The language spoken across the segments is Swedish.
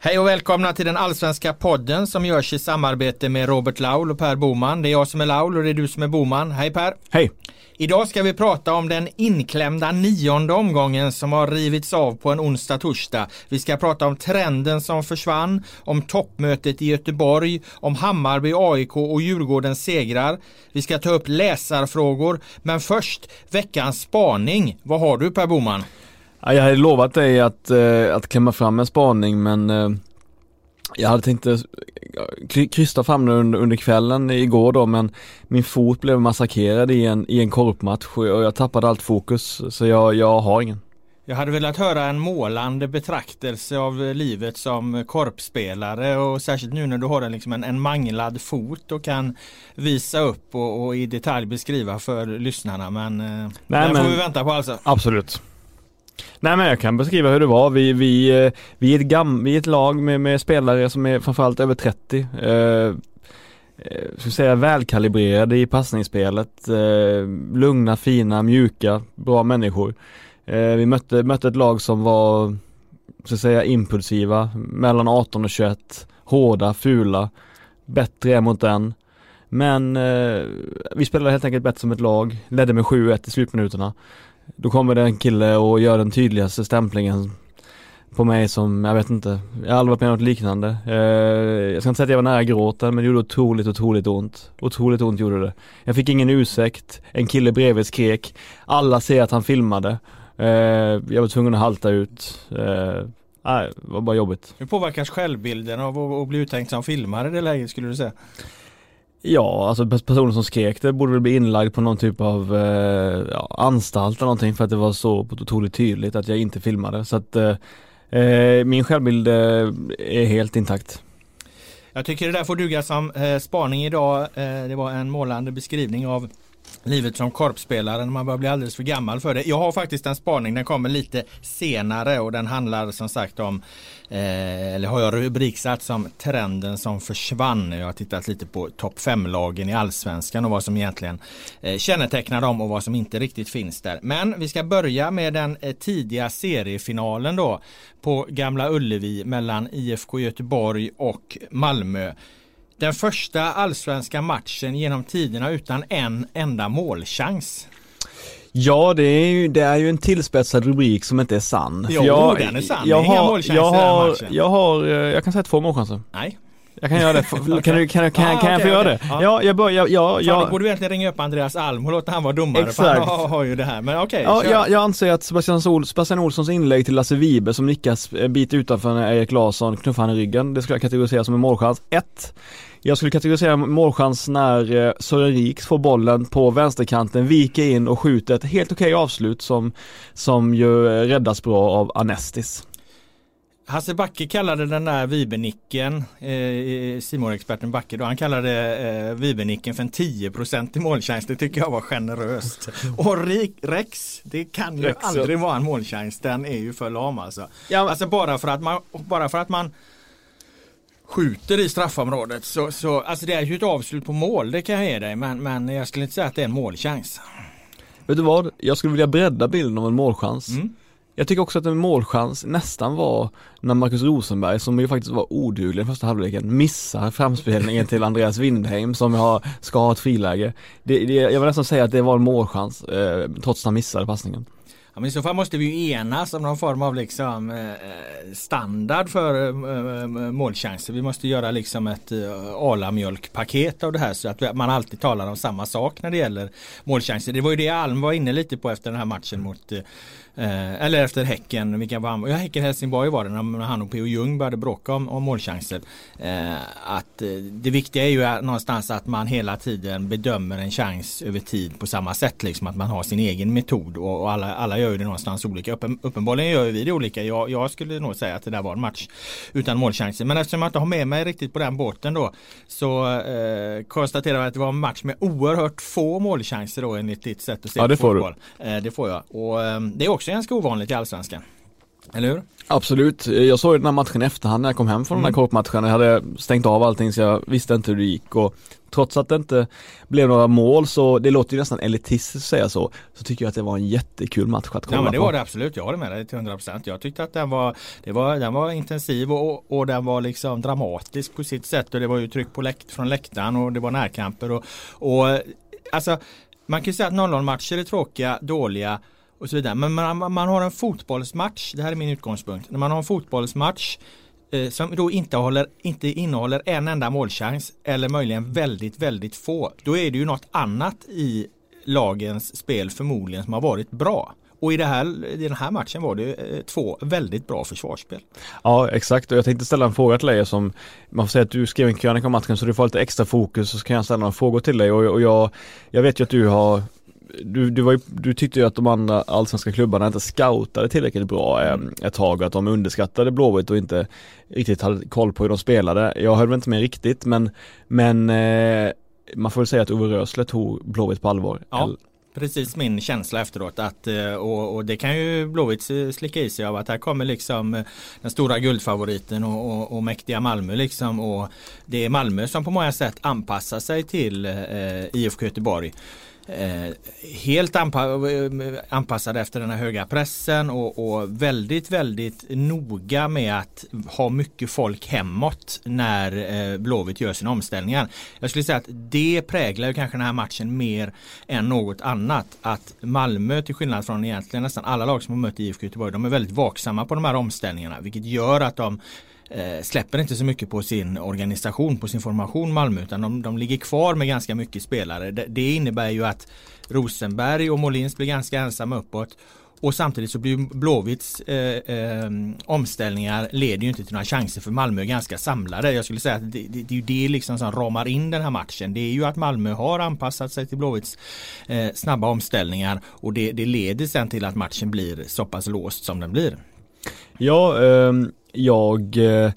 Hej och välkomna till den allsvenska podden som görs i samarbete med Robert Laul och Per Boman. Det är jag som är Laul och det är du som är Boman. Hej Per! Hej! Idag ska vi prata om den inklämda nionde omgången som har rivits av på en onsdag-torsdag. Vi ska prata om trenden som försvann, om toppmötet i Göteborg, om Hammarby, AIK och Djurgårdens segrar. Vi ska ta upp läsarfrågor, men först veckans spaning. Vad har du Per Boman? Jag hade lovat dig att, eh, att klämma fram en spaning men eh, jag hade tänkt att krysta fram den under, under kvällen igår då men min fot blev massakrerad i en, i en korpmatch och jag tappade allt fokus så jag, jag har ingen. Jag hade velat höra en målande betraktelse av livet som korpspelare och särskilt nu när du har en, liksom en, en manglad fot och kan visa upp och, och i detalj beskriva för lyssnarna men eh, Nej, den men, får vi vänta på alltså. Absolut. Nej men jag kan beskriva hur det var. Vi, vi, eh, vi, är, ett gam, vi är ett lag med, med spelare som är framförallt över 30. Eh, eh, ska säga välkalibrerade i passningsspelet. Eh, lugna, fina, mjuka, bra människor. Eh, vi mötte, mötte ett lag som var, så att säga impulsiva, mellan 18 och 21. Hårda, fula, bättre mot den. Men eh, vi spelade helt enkelt bättre som ett lag, ledde med 7-1 i slutminuterna. Då kommer det en kille och gör den tydligaste stämplingen på mig som, jag vet inte, jag har aldrig varit med om något liknande. Eh, jag ska inte säga att jag var nära gråten men det gjorde otroligt, otroligt ont. Otroligt ont gjorde det. Jag fick ingen ursäkt, en kille bredvid skrek, alla ser att han filmade. Eh, jag var tvungen att halta ut. Eh, nej, det var bara jobbigt. Hur påverkas självbilden av att bli uttänkt som filmare i det läget skulle du säga? Ja, alltså personen som skrek det borde väl bli inlagd på någon typ av eh, ja, anstalt eller någonting för att det var så otroligt tydligt att jag inte filmade. Så att eh, eh min självbild eh, är helt intakt. Jag tycker det där får duga som eh, spaning idag. Eh, det var en målande beskrivning av livet som korpspelare när man börjar bli alldeles för gammal för det. Jag har faktiskt en spaning, den kommer lite senare och den handlar som sagt om, eh, eller har jag rubriksatt som trenden som försvann. Jag har tittat lite på topp 5-lagen i allsvenskan och vad som egentligen eh, kännetecknar dem och vad som inte riktigt finns där. Men vi ska börja med den eh, tidiga seriefinalen då på Gamla Ullevi mellan IFK Göteborg och Malmö. Den första allsvenska matchen genom tiderna utan en enda målchans. Ja, det är ju, det är ju en tillspetsad rubrik som inte är sann. Jo, jag, den är sann. Jag har, målchanser jag har, jag har, eh, jag kan säga två målchanser. Nej. Jag kan göra det. Kan, du, kan, kan, ah, kan okay, jag få göra det? Ja, ja jag börjar, ja, ja. Då borde vi egentligen ringa upp Andreas Alm och låta han vara domare. Exakt. Han har, har ju det här. Men okej. Ja, jag, jag, anser att Sebastian, Sol, Sebastian Olssons inlägg till Lasse Vibe som nickas en bit utanför när Erik Larsson knuffar han i ryggen. Det skulle jag kategorisera som en målchans. 1. Jag skulle kategorisera målchans när eh, Sören Riks får bollen på vänsterkanten, viker in och skjuter ett helt okej avslut som, som ju räddas bra av Anestis. Hasse Backe kallade den där Vibenicken, eh, Simon-experten Backe då, han kallade eh, Vibenicken för en 10% i målchans. Det tycker jag var generöst. Och Rex, det kan ju Rex, aldrig vara en målchans. Den är ju för lam alltså. Ja. Alltså bara för att man, bara för att man skjuter i straffområdet så, så alltså det är ju ett avslut på mål, det kan jag ge dig. Men, men jag skulle inte säga att det är en målchans. Vet du vad? Jag skulle vilja bredda bilden av en målchans. Mm. Jag tycker också att en målchans nästan var när Marcus Rosenberg, som ju faktiskt var oduglig i första halvleken, missar framspelningen till Andreas Windheim som har, ska ha ett friläge. Det, det, jag vill nästan säga att det var en målchans, eh, trots att han missade passningen. Ja, men I så fall måste vi ju enas om någon form av liksom eh, eh standard för eh, eh, eh, målchanser. Vi måste göra liksom ett eh, alamjölkpaket av det här så att man alltid talar om samma sak när det gäller målchanser. Det var ju det Alm var inne lite på efter den här matchen mot Eh, eller efter Häcken, vilka var han? Ja, Häcken-Helsingborg var det när han och P.O. Ljung började bråka om, om målchanser. Eh, att eh, det viktiga är ju någonstans att man hela tiden bedömer en chans över tid på samma sätt. Liksom att man har sin egen metod och, och alla, alla gör ju det någonstans olika. Uppen, uppenbarligen gör vi det olika. Jag, jag, skulle nog säga att det där var en match utan målchanser. Men eftersom jag inte har med mig riktigt på den båten då så eh, konstaterar jag att det var en match med oerhört få målchanser då enligt ditt sätt att se ja, det får fotboll. du. Eh, det får jag. Och eh, det är också ganska ovanligt i Allsvenskan. Eller hur? Absolut, jag såg den här matchen i efterhand när jag kom hem från mm. den här mm. korpmatchen. Jag hade stängt av allting så jag visste inte hur det gick och trots att det inte blev några mål så det låter ju nästan elitistiskt att säga så. Så tycker jag att det var en jättekul match att kolla Ja men det var det absolut, jag håller med dig till 100% Jag tyckte att den var, det var, den var intensiv och, och den var liksom dramatisk på sitt sätt och det var ju tryck på läkt, från läktaren och det var närkamper och, och alltså man kan ju säga att 0-0 matcher är tråkiga, dåliga och så vidare. Men man, man har en fotbollsmatch, det här är min utgångspunkt. När man har en fotbollsmatch eh, som då inte, håller, inte innehåller en enda målchans eller möjligen väldigt, väldigt få. Då är det ju något annat i lagens spel förmodligen som har varit bra. Och i, det här, i den här matchen var det eh, två väldigt bra försvarsspel. Ja exakt och jag tänkte ställa en fråga till dig som Man får säga att du skrev en krönika om matchen så du får lite extra fokus så kan jag ställa några frågor till dig och, och jag Jag vet ju att du har du, du, ju, du tyckte ju att de andra allsvenska klubbarna inte scoutade tillräckligt bra eh, ett tag och att de underskattade Blåvitt och inte riktigt hade koll på hur de spelade. Jag höll väl inte med riktigt men, men eh, man får väl säga att Ove Rösler tog Blåvitt på allvar. Ja. Precis min känsla efteråt att eh, och, och det kan ju Blåvitt slicka i sig av att här kommer liksom den stora guldfavoriten och, och, och mäktiga Malmö liksom och det är Malmö som på många sätt anpassar sig till eh, IFK Göteborg eh, helt anpa anpassade efter den här höga pressen och, och, väldigt, väldigt noga med att ha mycket folk hemåt när eh, Blåvitt gör sina omställningar. Jag skulle säga att det präglar kanske den här matchen mer än något annat. Att Malmö till skillnad från egentligen nästan alla lag som har mött IFK Göteborg, de är väldigt vaksamma på de här omställningarna vilket gör att de eh, släpper inte så mycket på sin organisation, på sin formation Malmö utan de, de ligger kvar med ganska mycket spelare. Det, det innebär ju att Rosenberg och Molins blir ganska ensamma uppåt och samtidigt så blir Blåvitts eh, eh, omställningar leder ju inte till några chanser för Malmö är ganska samlade. Jag skulle säga att det, det, det är ju det liksom som ramar in den här matchen. Det är ju att Malmö har anpassat sig till Blåvitts eh, snabba omställningar och det, det leder sen till att matchen blir så pass låst som den blir. Ja, ehm, jag, eh,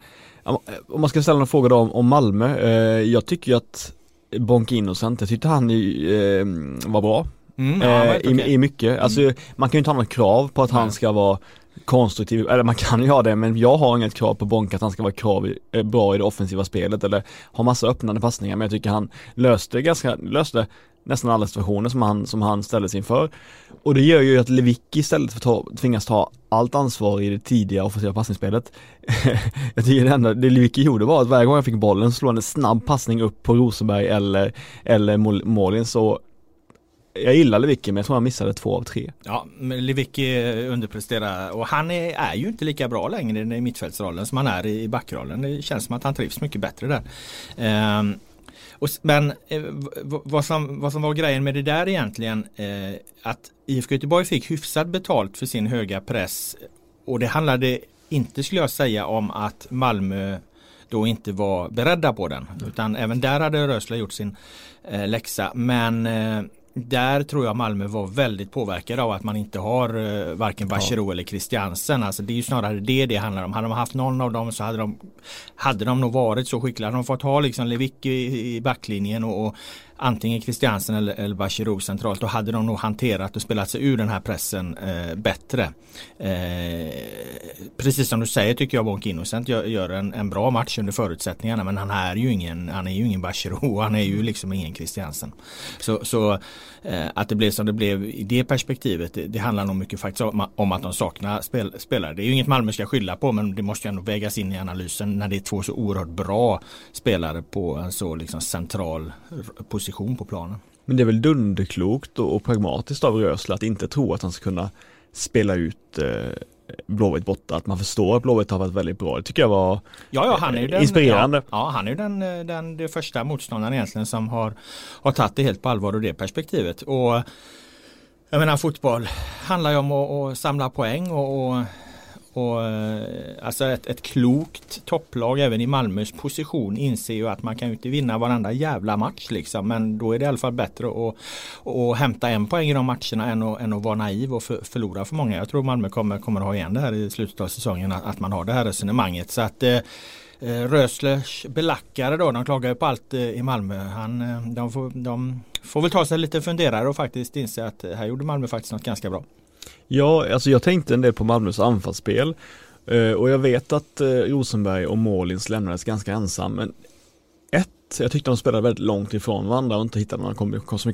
om man ska ställa några frågor om, om Malmö, eh, jag tycker ju att Bonk Innocent, jag tyckte han eh, var bra. Mm, ja, i, okay. I mycket, alltså mm. man kan ju inte ha något krav på att han ska vara konstruktiv, eller man kan ju ha det men jag har inget krav på Bonk att han ska vara krav, bra i det offensiva spelet eller ha massa öppnande passningar men jag tycker han löste ganska, löste nästan alla situationer som han, som han ställdes inför. Och det gör ju att Lewicki istället för ta, tvingas ta allt ansvar i det tidiga offensiva passningsspelet. jag tycker det enda det Lewicki gjorde var att varje gång jag fick bollen så slog han en snabb passning upp på Rosenberg eller, eller Målin så jag gillar Lewicki men jag tror han missade två av tre. Ja, men Lewicki eh, underpresterar och han är, är, ju inte lika bra längre i mittfältsrollen som han är i backrollen. Det känns som att han trivs mycket bättre där. Um, och, men eh, vad, som, vad som var grejen med det där egentligen eh, att IFK Göteborg fick hyfsat betalt för sin höga press och det handlade inte skulle jag säga om att Malmö då inte var beredda på den. Utan även där hade Rösler gjort sin eh, läxa. Men eh, där tror jag Malmö var väldigt påverkade av att man inte har uh, varken Bachirou ja. eller Christiansen. Alltså det är ju snarare det det handlar om. Hade de haft någon av dem så hade de, hade de nog varit så skickliga. Hade de fått ha liksom Lewicki i, i backlinjen och, och antingen Christiansen eller, eller Bachirou centralt då hade de nog hanterat och spelat sig ur den här pressen eh, bättre. Eh, precis som du säger tycker jag Bonk Innocent gör, gör en, en, bra match under förutsättningarna men han är ju ingen, han är ju ingen Bachirou han är ju liksom ingen Christiansen. Så, så eh, att det blev som det blev i det perspektivet det, det handlar nog mycket faktiskt om, om att de saknar spel, spelare. Det är ju inget Malmö ska skylla på men det måste ju ändå vägas in i analysen när det är två så oerhört bra spelare på en så liksom central position position på planen. Men det är väl dunderklokt och pragmatiskt av Rösler att inte tro att han ska kunna spela ut eh, Blåvitt borta, att man förstår att Blåvitt har varit väldigt bra. Det tycker jag var ja, ja, han är den, inspirerande. Ja, ja, han är ju den, den, den första motståndaren egentligen som har, har tagit det helt på allvar ur det perspektivet. Och jag menar fotboll handlar ju om att, att samla poäng och, och och, eh, alltså ett, ett klokt topplag även i Malmös position inser ju att man kan ju inte vinna varenda jävla match liksom. Men då är det i alla fall bättre att, att hämta en poäng i de matcherna än att, än att vara naiv och för, förlora för många. Jag tror Malmö kommer, kommer att ha igen det här i slutet av säsongen att, att man har det här resonemanget. Så att eh, eh Röslers belackare då, de klagar ju på allt eh, i Malmö. Han, eh, de, får, de får väl ta sig lite funderare och faktiskt inse att eh, här gjorde Malmö faktiskt något ganska bra. Ja, alltså jag tänkte en del på Malmös anfallsspel eh, och jag vet att eh, Rosenberg och Målins lämnades ganska ensam men ett, jag tyckte de spelade väldigt långt ifrån varandra och inte hittade några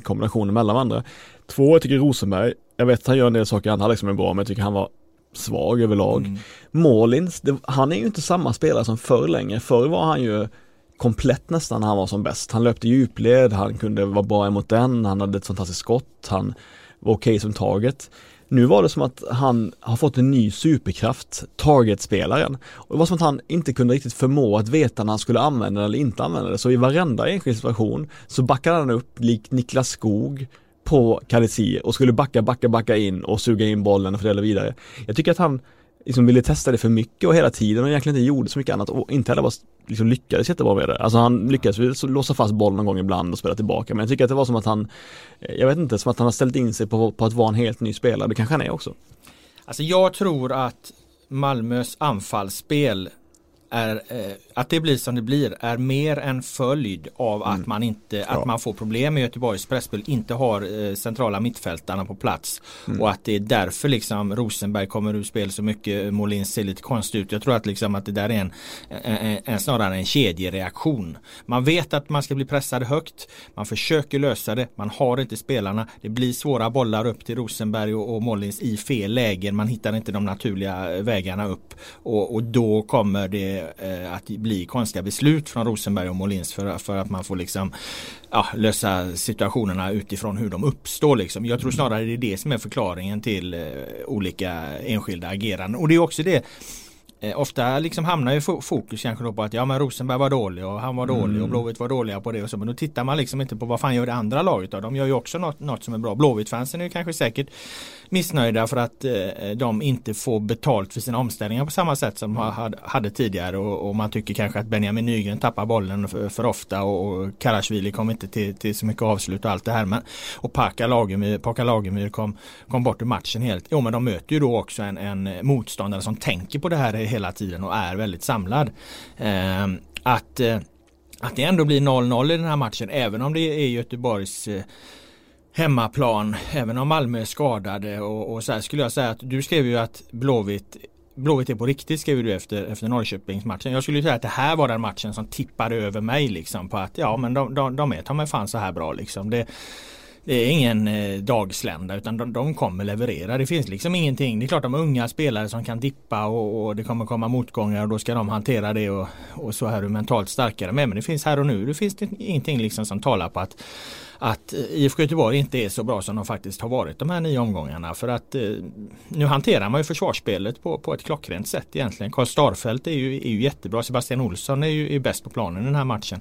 kombinationer mellan varandra. Två, jag tycker Rosenberg, jag vet att han gör en del saker i andra halvlek som är bra men jag tycker han var svag överlag. Mm. Målins, det, han är ju inte samma spelare som förr längre. Förr var han ju komplett nästan när han var som bäst. Han löpte djupled, han kunde vara bra emot den, han hade ett fantastiskt skott, han var okej okay som taget. Nu var det som att han har fått en ny superkraft, targetspelaren. Och det var som att han inte kunde riktigt förmå att veta när han skulle använda den eller inte använda det. Så i varenda enskild situation så backade han upp likt Niklas Skog på Kalisi och skulle backa, backa, backa in och suga in bollen och fördela vidare. Jag tycker att han liksom ville testa det för mycket och hela tiden och egentligen inte gjorde så mycket annat och inte heller var, liksom lyckades jättebra med det. Alltså han lyckades låsa fast bollen någon gång ibland och spela tillbaka men jag tycker att det var som att han, eh, jag vet inte, som att han har ställt in sig på, på att vara en helt ny spelare. Det kanske han är också. Alltså jag tror att Malmös anfallsspel är, eh, att det blir som det blir är mer en följd av att mm. man inte ja. att man får problem med Göteborgs pressspel, inte har eh, centrala mittfältarna på plats mm. och att det är därför liksom Rosenberg kommer ur spel så mycket, Molins ser lite konstigt ut. Jag tror att liksom att det där är en, en, en snarare en kedjereaktion. Man vet att man ska bli pressad högt, man försöker lösa det, man har inte spelarna, det blir svåra bollar upp till Rosenberg och, och Molins i fel lägen, man hittar inte de naturliga vägarna upp och, och då kommer det eh, att bli konstiga beslut från Rosenberg och Molins för, för att man får liksom ja, lösa situationerna utifrån hur de uppstår. Liksom. Jag tror snarare det är det som är förklaringen till eh, olika enskilda ageranden. Och det är också det Eh, ofta liksom hamnar ju fokus kanske då på att ja men Rosenberg var dålig och han var dålig mm. och Blåvitt var dåliga på det och så. Men då tittar man liksom inte på vad fan gör det andra laget då. De gör ju också något, något som är bra. Blåvitt-fansen är ju kanske säkert missnöjda för att eh, de inte får betalt för sina omställningar på samma sätt som de hade tidigare och, och, man tycker kanske att Benjamin Nygren tappar bollen för, för ofta och, och Karasjvili kom inte till, till så mycket avslut och allt det här. Men, och Paka Lagemyr, Paka Lagemyr kom, kom bort ur matchen helt. Jo men de möter ju då också en, en motståndare som tänker på det här hela tiden och är väldigt samlad. Ehm, eh, att, att det ändå blir 0-0 i den här matchen även om det är Göteborgs eh, hemmaplan, även om Malmö är skadade och, och så här skulle jag säga att du skrev ju att Blåvitt Blåvitt är på riktigt skrev du efter, efter Norrköpingsmatchen. Jag skulle säga att det här var den matchen som tippade över mig liksom på att ja men de, de, de är ta mig fan så här bra liksom. Det, det är ingen eh, dagslända utan de, de, kommer leverera. Det finns liksom ingenting. Det är klart de unga spelare som kan dippa och, och det kommer komma motgångar och då ska de hantera det och, och så är du mentalt starkare med. Men det finns här och nu. Det finns det ingenting liksom som talar på att att eh, IFK Göteborg inte är så bra som de faktiskt har varit de här nio omgångarna. För att eh, nu hanterar man ju försvarsspelet på, på ett klockrent sätt egentligen. Karl Starfelt är ju, är ju jättebra. Sebastian Olsson är ju är bäst på planen i den här matchen.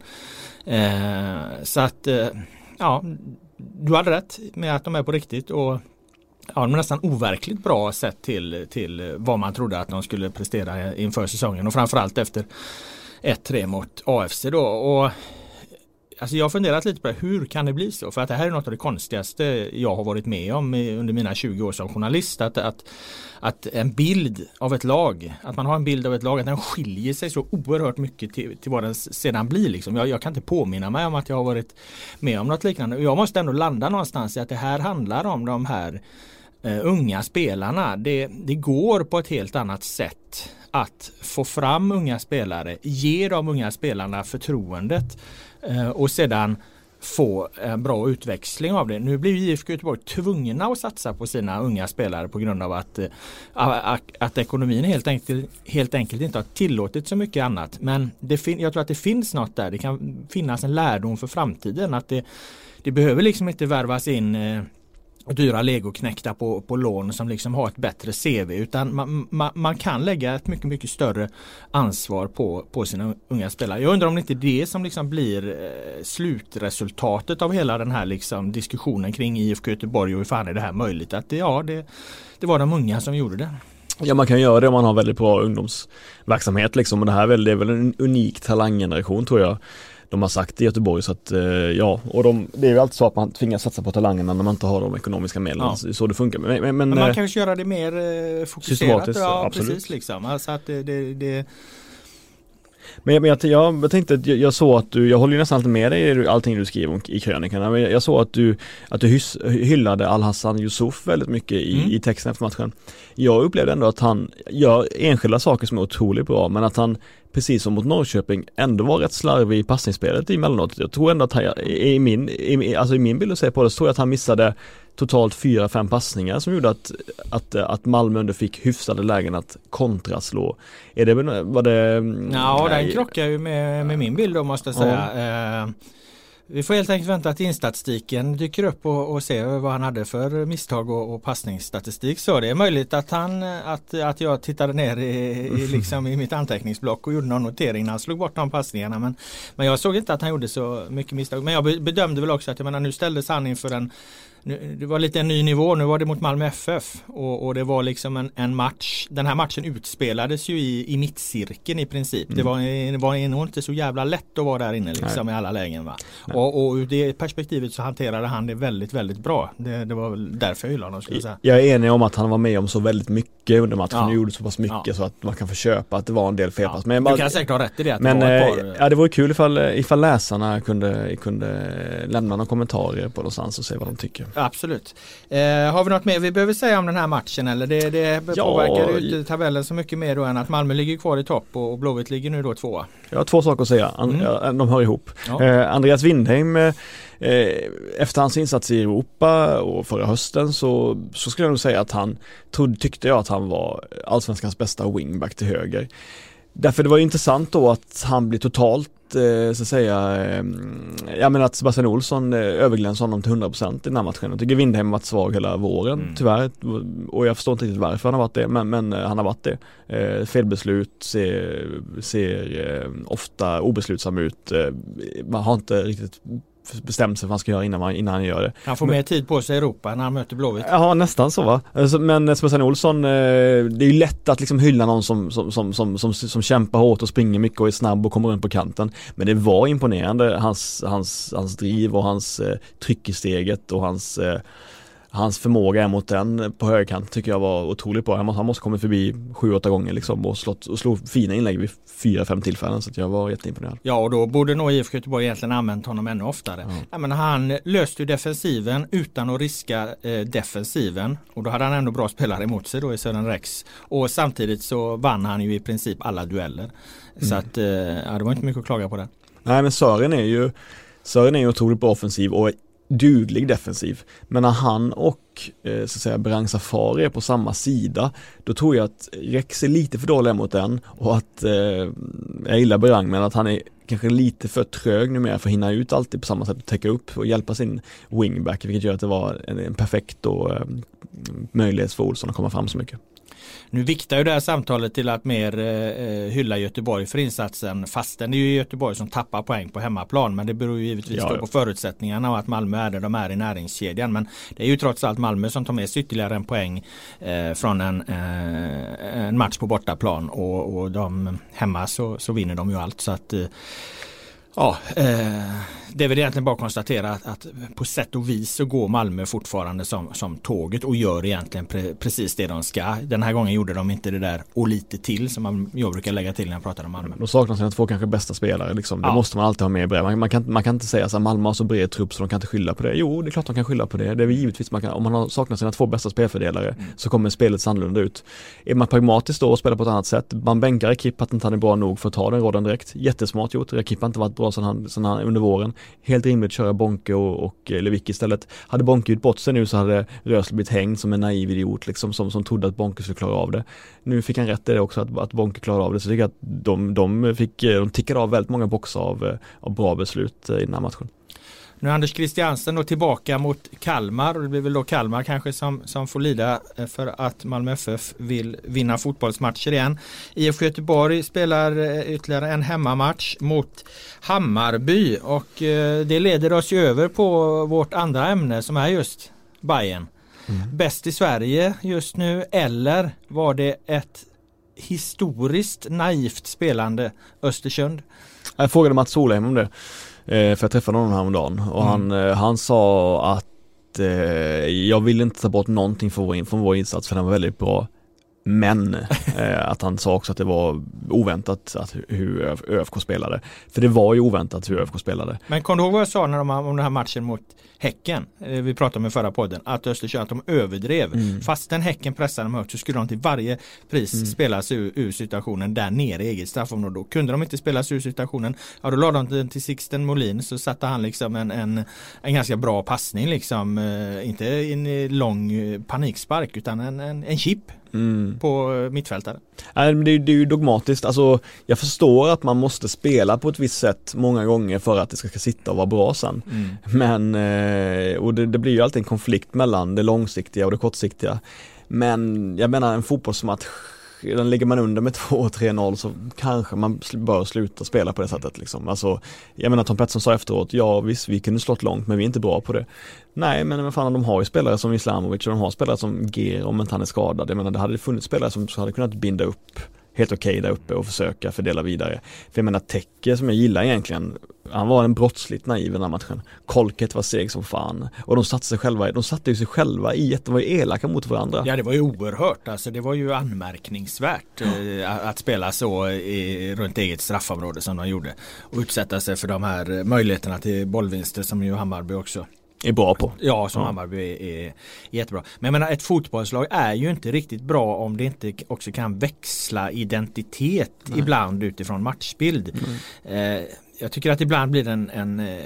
Eh, så att eh, ja, du hade rätt med att de är på riktigt och ja, de är nästan overkligt bra sett till, till vad man trodde att de skulle prestera inför säsongen och framförallt efter 1-3 mot AFC då. Och Alltså jag har funderat lite på det. Hur kan det bli så? För att det här är något av det konstigaste jag har varit med om under mina 20 år som journalist. Att, att, att en bild av ett lag, att man har en bild av ett lag, att den skiljer sig så oerhört mycket till, till vad den sedan blir. Liksom. Jag, jag, kan inte påminna mig om att jag har varit med om något liknande. Jag måste ändå landa någonstans i att det här handlar om de här eh, unga spelarna. Det, det går på ett helt annat sätt att få fram unga spelare, ge de unga spelarna förtroendet Eh, och sedan få en bra utväxling av det. Nu blir IFK Göteborg tvungna att satsa på sina unga spelare på grund av att, eh, att ekonomin helt enkelt, helt enkelt inte har tillåtit så mycket annat. Men det jag tror att det finns något där. Det kan finnas en lärdom för framtiden. att Det, det behöver liksom inte värvas in eh, dyra legoknäckta på, på lån som liksom har ett bättre CV utan man, man, man, kan lägga ett mycket mycket större ansvar på, på sina unga spelare. Jag undrar om det inte är det som liksom blir eh, slutresultatet av hela den här liksom diskussionen kring IFK Göteborg och hur fan är det här möjligt? Att det, ja, det, det var de unga som gjorde det. Ja man kan göra det om man har väldigt bra ungdomsverksamhet liksom och det här är väl, det är väl en unik talanggeneration tror jag de har sagt i Göteborg så att eh, ja, och de, det är ju alltid så att man tvingas satsa på talangerna när man inte har de ekonomiska medlen. Ja. Så det funkar. Men, men, men man eh, kanske göra det mer eh, fokuserat. Ja, absolut. precis liksom. Alltså att det, det, det Men jag, men jag, jag, jag tänkte att jag, jag såg att du, jag håller ju nästan alltid med dig i allting du skriver om, i krönikan, men jag såg att du, att du hys, hyllade Al-Hassan Yusuf väldigt mycket i, Mm. i texten efter matchen. Jag upplevde ändå att han gör enskilda saker som är otroligt bra, men att han precis som mot Norrköping ändå var rätt slarvig i passningsspelet emellanåt. Jag tror ändå att han, i min, i, alltså i min bild att se på det, så tror jag att han missade totalt fyra, fem passningar som gjorde att, att, att Malmö ändå fick hyfsade lägen att kontraslå. Är det, var det? Ja, den krockar ju med, med min bild då måste jag säga. Eh, vi får helt enkelt vänta att instatistiken dyker upp och, och se vad han hade för misstag och, och passningsstatistik. Så det är möjligt att, han, att, att jag tittade ner i, i, liksom i mitt anteckningsblock och gjorde någon notering när han slog bort de passningarna. Men, men jag såg inte att han gjorde så mycket misstag. Men jag be- bedömde väl också att jag menar, nu ställdes han inför en nu, det var lite en ny nivå, nu var det mot Malmö FF och, och det var liksom en, en match. Den här matchen utspelades ju i, i mittcirkeln i princip. Det var, det var nog inte så jävla lätt att vara där inne liksom i alla lägen. Va? Och, och ur det perspektivet så hanterade han det väldigt, väldigt bra. Det, det var väl därför jag hyllade honom skulle jag säga. Jag är enig om att han var med om så väldigt mycket under matchen Ja. gjorde så pass mycket Ja. så att man kan få köpa att det var en del felpass. Men, Du bara- kan säkert ha rätt i det. Men det var eh, par, ja, det vore kul ifall, ifall läsarna kunde, kunde lämna några kommentarer på någonstans och se vad de tycker. Absolut. Eh, har vi något mer vi behöver säga om den här matchen eller? Det, det Ja, påverkar ju inte tabellen så mycket mer då än att Malmö ligger kvar i topp och, och Blåvitt ligger nu då tvåa. Jag har två saker att säga, An- Mm. de hör ihop. Ja. Eh, Andreas Windheim, eh, eh, efter hans insats i Europa och förra hösten så, så skulle jag nog säga att han, trodde, tyckte jag att han var allsvenskans bästa wingback till höger. Därför det var intressant då att han blir totalt så att säga, eh, jag menar att Sebastian Olsson eh, överglänser honom till 100% i den här matchen. Jag tycker Windheim har varit svag hela våren, Mm. tyvärr. Och jag förstår inte riktigt varför han har varit det, men, men eh, han har varit det. Eh, felbeslut, ser, ser eh, ofta obeslutsam ut. Eh, man har inte riktigt bestämt sig vad han ska göra innan, man, innan han gör det. Han får Men- mer tid på sig i Europa när han möter Blåvitt. Ja nästan så va. Alltså, Men Sebastian Olsson, eh, det är ju lätt att liksom hylla någon som, som, som, som, som, som kämpar hårt och springer mycket och är snabb och kommer runt på kanten. Men det var imponerande, hans, hans, hans driv och hans eh, tryck i steget och hans eh, Hans förmåga mot den på högerkant tycker jag var otroligt bra. Han måste, han måste kommit förbi sju, åtta gånger liksom och, slått, och slog fina inlägg vid fyra, fem tillfällen så jag var jätteimponerad. Ja och då borde nog IFK Göteborg egentligen använt honom ännu oftare. Ja. Ja, men han löste ju defensiven utan att riska eh, defensiven. Och då hade han ändå bra spelare emot sig då i Sören Rex. Och samtidigt så vann han ju i princip alla dueller. Så Mm. att eh, ja, det var inte mycket att klaga på det. Nej men Sören är ju Sören är ju otroligt bra offensiv och duglig defensiv. Men när han och eh, så att säga Berang Safari är på samma sida då tror jag att Rex är lite för dålig mot den och att eh, jag gillar Berang men att han är kanske lite för trög numera för att hinna ut alltid på samma sätt och täcka upp och hjälpa sin wingback vilket gör att det var en, en perfekt då, eh, möjlighet för Olsson att komma fram så mycket. Nu viktar ju det här samtalet till att mer eh, hylla Göteborg för insatsen fastän det är ju Göteborg som tappar poäng på hemmaplan men det beror ju givetvis Ja, ja. på förutsättningarna och att Malmö är där de är i näringskedjan men det är ju trots allt Malmö som tar med sig ytterligare en poäng eh, från en, eh, en match på bortaplan och, och de hemma så, så vinner de ju allt så att eh, Ja, eh, det är väl egentligen bara att konstatera att, att på sätt och vis så går Malmö fortfarande som, som tåget och gör egentligen pre, precis det de ska. Den här gången gjorde de inte det där och lite till som man, jag brukar lägga till när jag pratar om Malmö. De saknar sina två kanske bästa spelare liksom. Det Ja. måste man alltid ha med i. Man, man, kan, man kan inte säga så här, Malmö har så bred trupp så de kan inte skylla på det. Jo, det är klart de kan skylla på det. Det är givetvis man kan, om man har saknat sina två bästa spelfördelare Mm. så kommer spelet annorlunda ut. Är man pragmatisk då och spelar på ett annat sätt, man bänkar Ekip att inte han är bra nog för att ta den rollen direkt. Jättesmart gjort. Ekip har inte varit bra sedan han, sedan han under våren. Helt rimligt att köra Bonke och, och eh, Lewicki istället. Hade Bonke gjort bort sig nu så hade Rösle blivit hängd som en naiv idiot liksom som, som trodde att Bonke skulle klara av det. Nu fick han rätt i det också att, att Bonke klarade av det så jag tycker att de, de fick, eh, de tickade av väldigt många boxar av, eh, av bra beslut i den här matchen. Nu är Anders Christiansen då tillbaka mot Kalmar och det blir väl då Kalmar kanske som, som får lida eh, för att Malmö FF vill vinna fotbollsmatcher igen. IFK Göteborg spelar eh, ytterligare en hemmamatch mot Hammarby och eh, det leder oss ju över på vårt andra ämne som är just Bayern. Bäst i Sverige just nu eller var det ett historiskt naivt spelande Östersund? Jag frågade Mats Solheim om det, för jag träffade honom häromdagen och Mm. han, eh, han sa att eh, jag vill inte ta bort någonting från vår, från vår insats för den var väldigt bra. Men eh, att han sa också att det var oväntat att hur ÖFK spelade. För det var ju oväntat hur ÖFK spelade. Men kom du ihåg vad jag sa när de, om den här matchen mot Häcken? Eh, vi pratade om i förra podden. Att Östersund, att de överdrev. Mm. Fastän Häcken pressade dem högt så skulle de till varje pris mm. spela sig ur, ur, situationen där nere i eget straffområde. Då kunde de inte spela sig ur situationen. Ja då lade de den till Sixten Molin så satte han liksom en, en, en ganska bra passning liksom. Eh, inte en lång panikspark utan en, en, en chip mm. på eh, mittfältare. Nej, det, är, det är ju dogmatiskt. Alltså, jag förstår att man måste spela på ett visst sätt många gånger för att det ska sitta och vara bra sen. Mm. Men, eh, och det, det, blir ju alltid en konflikt mellan det långsiktiga och det kortsiktiga. Men jag menar en fotbollsmatch den ligger man under med 2-3-0 så kanske man bör sluta spela på det sättet liksom. Alltså, jag menar Tom Pettersson sa efteråt, ja visst vi kunde slått långt men vi är inte bra på det. Nej men vad fan de har ju spelare som Islamovic och de har spelare som Ger om inte han är skadad. Jag menar det hade funnits spelare som hade kunnat binda upp helt okej okay där uppe och försöka fördela vidare. För jag menar Tecke som jag gillar egentligen, han var en brottsligt naiv i den här matchen. Kolket var seg som fan. Och de satte sig själva, de satte ju sig själva i ett, de var ju elaka mot varandra. Ja det var ju oerhört, alltså det var ju anmärkningsvärt eh, att spela så i, runt eget straffområde som de gjorde. Och utsätta sig för de här möjligheterna till bollvinster som ju Hammarby också är bra på. Ja, som ja. Hammarby är, är, jättebra. Men jag menar ett fotbollslag är ju inte riktigt bra om det inte också kan växla identitet Nej. ibland utifrån matchbild. Eh, jag tycker att ibland blir den en eh,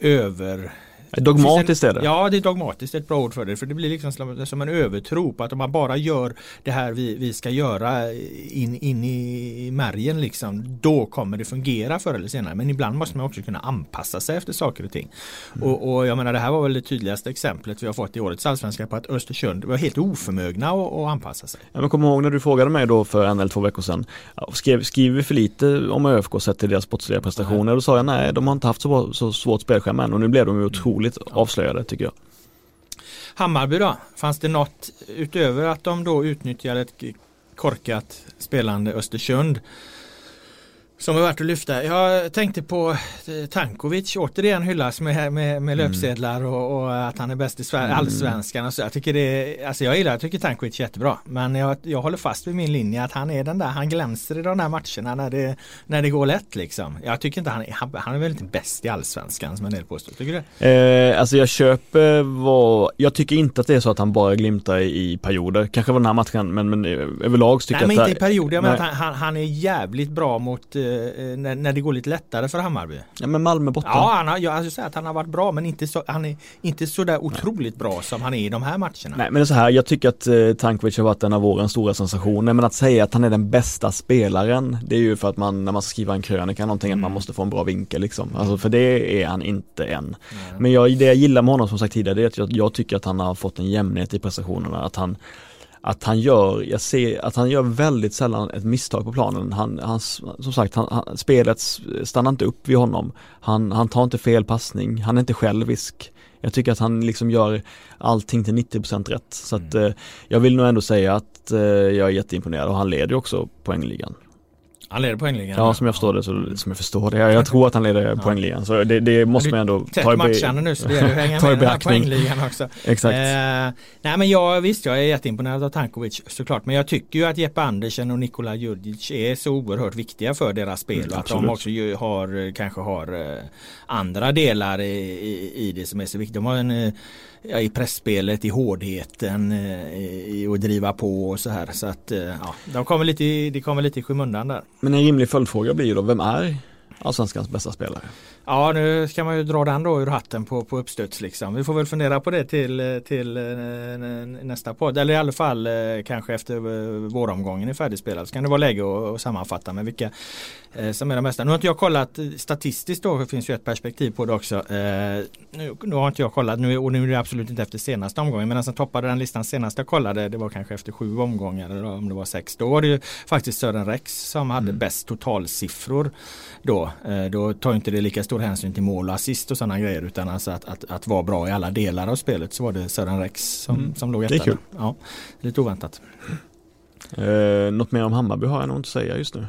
över Dogmatiskt är det. Ja, det är dogmatiskt ett bra ord för det. För det blir liksom som en övertro på att om man bara gör det här vi, vi ska göra in, in i märgen liksom. Då kommer det fungera förr eller senare. Men ibland måste man också kunna anpassa sig efter saker och ting. Mm. Och, och, jag menar det här var väl det tydligaste exemplet vi har fått i årets allsvenska på att Östersund var helt oförmögna att, att anpassa sig. Ja, men kom ihåg när du frågade mig då för en eller två veckor sedan. Skrev, skriver vi för lite om ÖFK sett till deras sportsliga prestationer? Mm. Då sa jag nej, de har inte haft så, så svårt spelschema än och nu blev de ju otroligt otroligt avslöjade tycker jag. Hammarby då? Fanns det något utöver att de då utnyttjade ett korkat spelande Östersund som är värt att lyfta. Jag tänkte på eh, Tankovic återigen hyllas med, med, med mm. löpsedlar och, och, att han är bäst i Sverige, mm. allsvenskan och så. Jag tycker det, alltså jag gillar, jag tycker Tankovic är jättebra. Men jag, jag håller fast vid min linje att han är den där, han glänser i de där matcherna när det, när det går lätt liksom. Jag tycker inte han är, han, han är väl inte bäst i allsvenskan som en del påstår. Tycker du? Eh, alltså jag köper vad, jag tycker inte att det är så att han bara glimtar i, perioder. Kanske var den här matchen men, men överlag tycker jag att... Nej men inte i perioder, men att han, han, är jävligt bra mot eh, Eh, när, när det går lite lättare för Hammarby. Ja men Malmö borta. Ja, han har, jag alltså säga att han har varit bra men inte så, han är inte så där otroligt Nej. bra som han är i de här matcherna. Nej men det är så här, jag tycker att eh, Tankovic har varit en av vårens stora sensationer men att säga att han är den bästa spelaren det är ju för att man när man ska skriva en krönika någonting mm. att man mm. måste få en bra vinkel liksom. Alltså för det är han inte än. Nej. Men jag, det jag gillar med honom som sagt tidigare det är att jag, jag tycker att han har fått en jämnhet i prestationerna. Att han att han gör, jag ser att han gör väldigt sällan ett misstag på planen. Han, han som sagt, han, han, spelet stannar inte upp vid honom. Han, han tar inte fel passning, han är inte självisk. Jag tycker att han liksom gör allting till 90% rätt. Så att mm. eh, jag vill nog ändå säga att eh, jag är jätteimponerad och han leder också poängligan. Han leder poängligan? Ja, som jag förstår det. Så, som jag förstår det. Jag, jag tror att han leder poängligan. Så det, det måste man ändå ta i matchande nu så det gäller att hänga med i den här poängligan också. Exakt. Eh, nej men jag visst, jag är jätteimponerad av Tankovic såklart. Men jag tycker ju att Jeppe Andersen och Nikola Djurdjic är så oerhört viktiga för deras spel. Mm, och att de också har, kanske har eh, andra delar i, i, i, det som är så viktigt. De har en eh, ja, i pressspelet, i hårdheten, eh, i att driva på och så här. Så att eh, ja, de kommer lite, det kommer lite i skymundan där. Men en rimlig följdfråga blir ju då, vem är Allsvenskans bästa spelare? Ja nu ska man ju dra den då ur hatten på, på uppstuds liksom. Vi får väl fundera på det till, till eh, nästa podd. Eller i alla fall eh, kanske efter eh, våromgången är färdigspelad. Så kan det vara läge att sammanfatta med vilka som är de bästa. Nu har inte jag kollat statistiskt då. Det finns ju ett perspektiv på det också. Nu, nu har inte jag kollat nu, och nu är det absolut inte efter senaste omgången. Men den som toppade den listan senast jag kollade det var kanske efter sju omgångar eller om det var sex. Då var det ju faktiskt Sören Rex som hade mm. bäst totalsiffror då. Då tar inte det lika stor hänsyn till mål och assist och sådana grejer utan alltså att, att, att vara bra i alla delar av spelet så var det Sören Rex som, mm. som låg etta. Det är kul. Ja, lite oväntat. Eh, något mer om Hammarby har jag nog inte att säga just nu.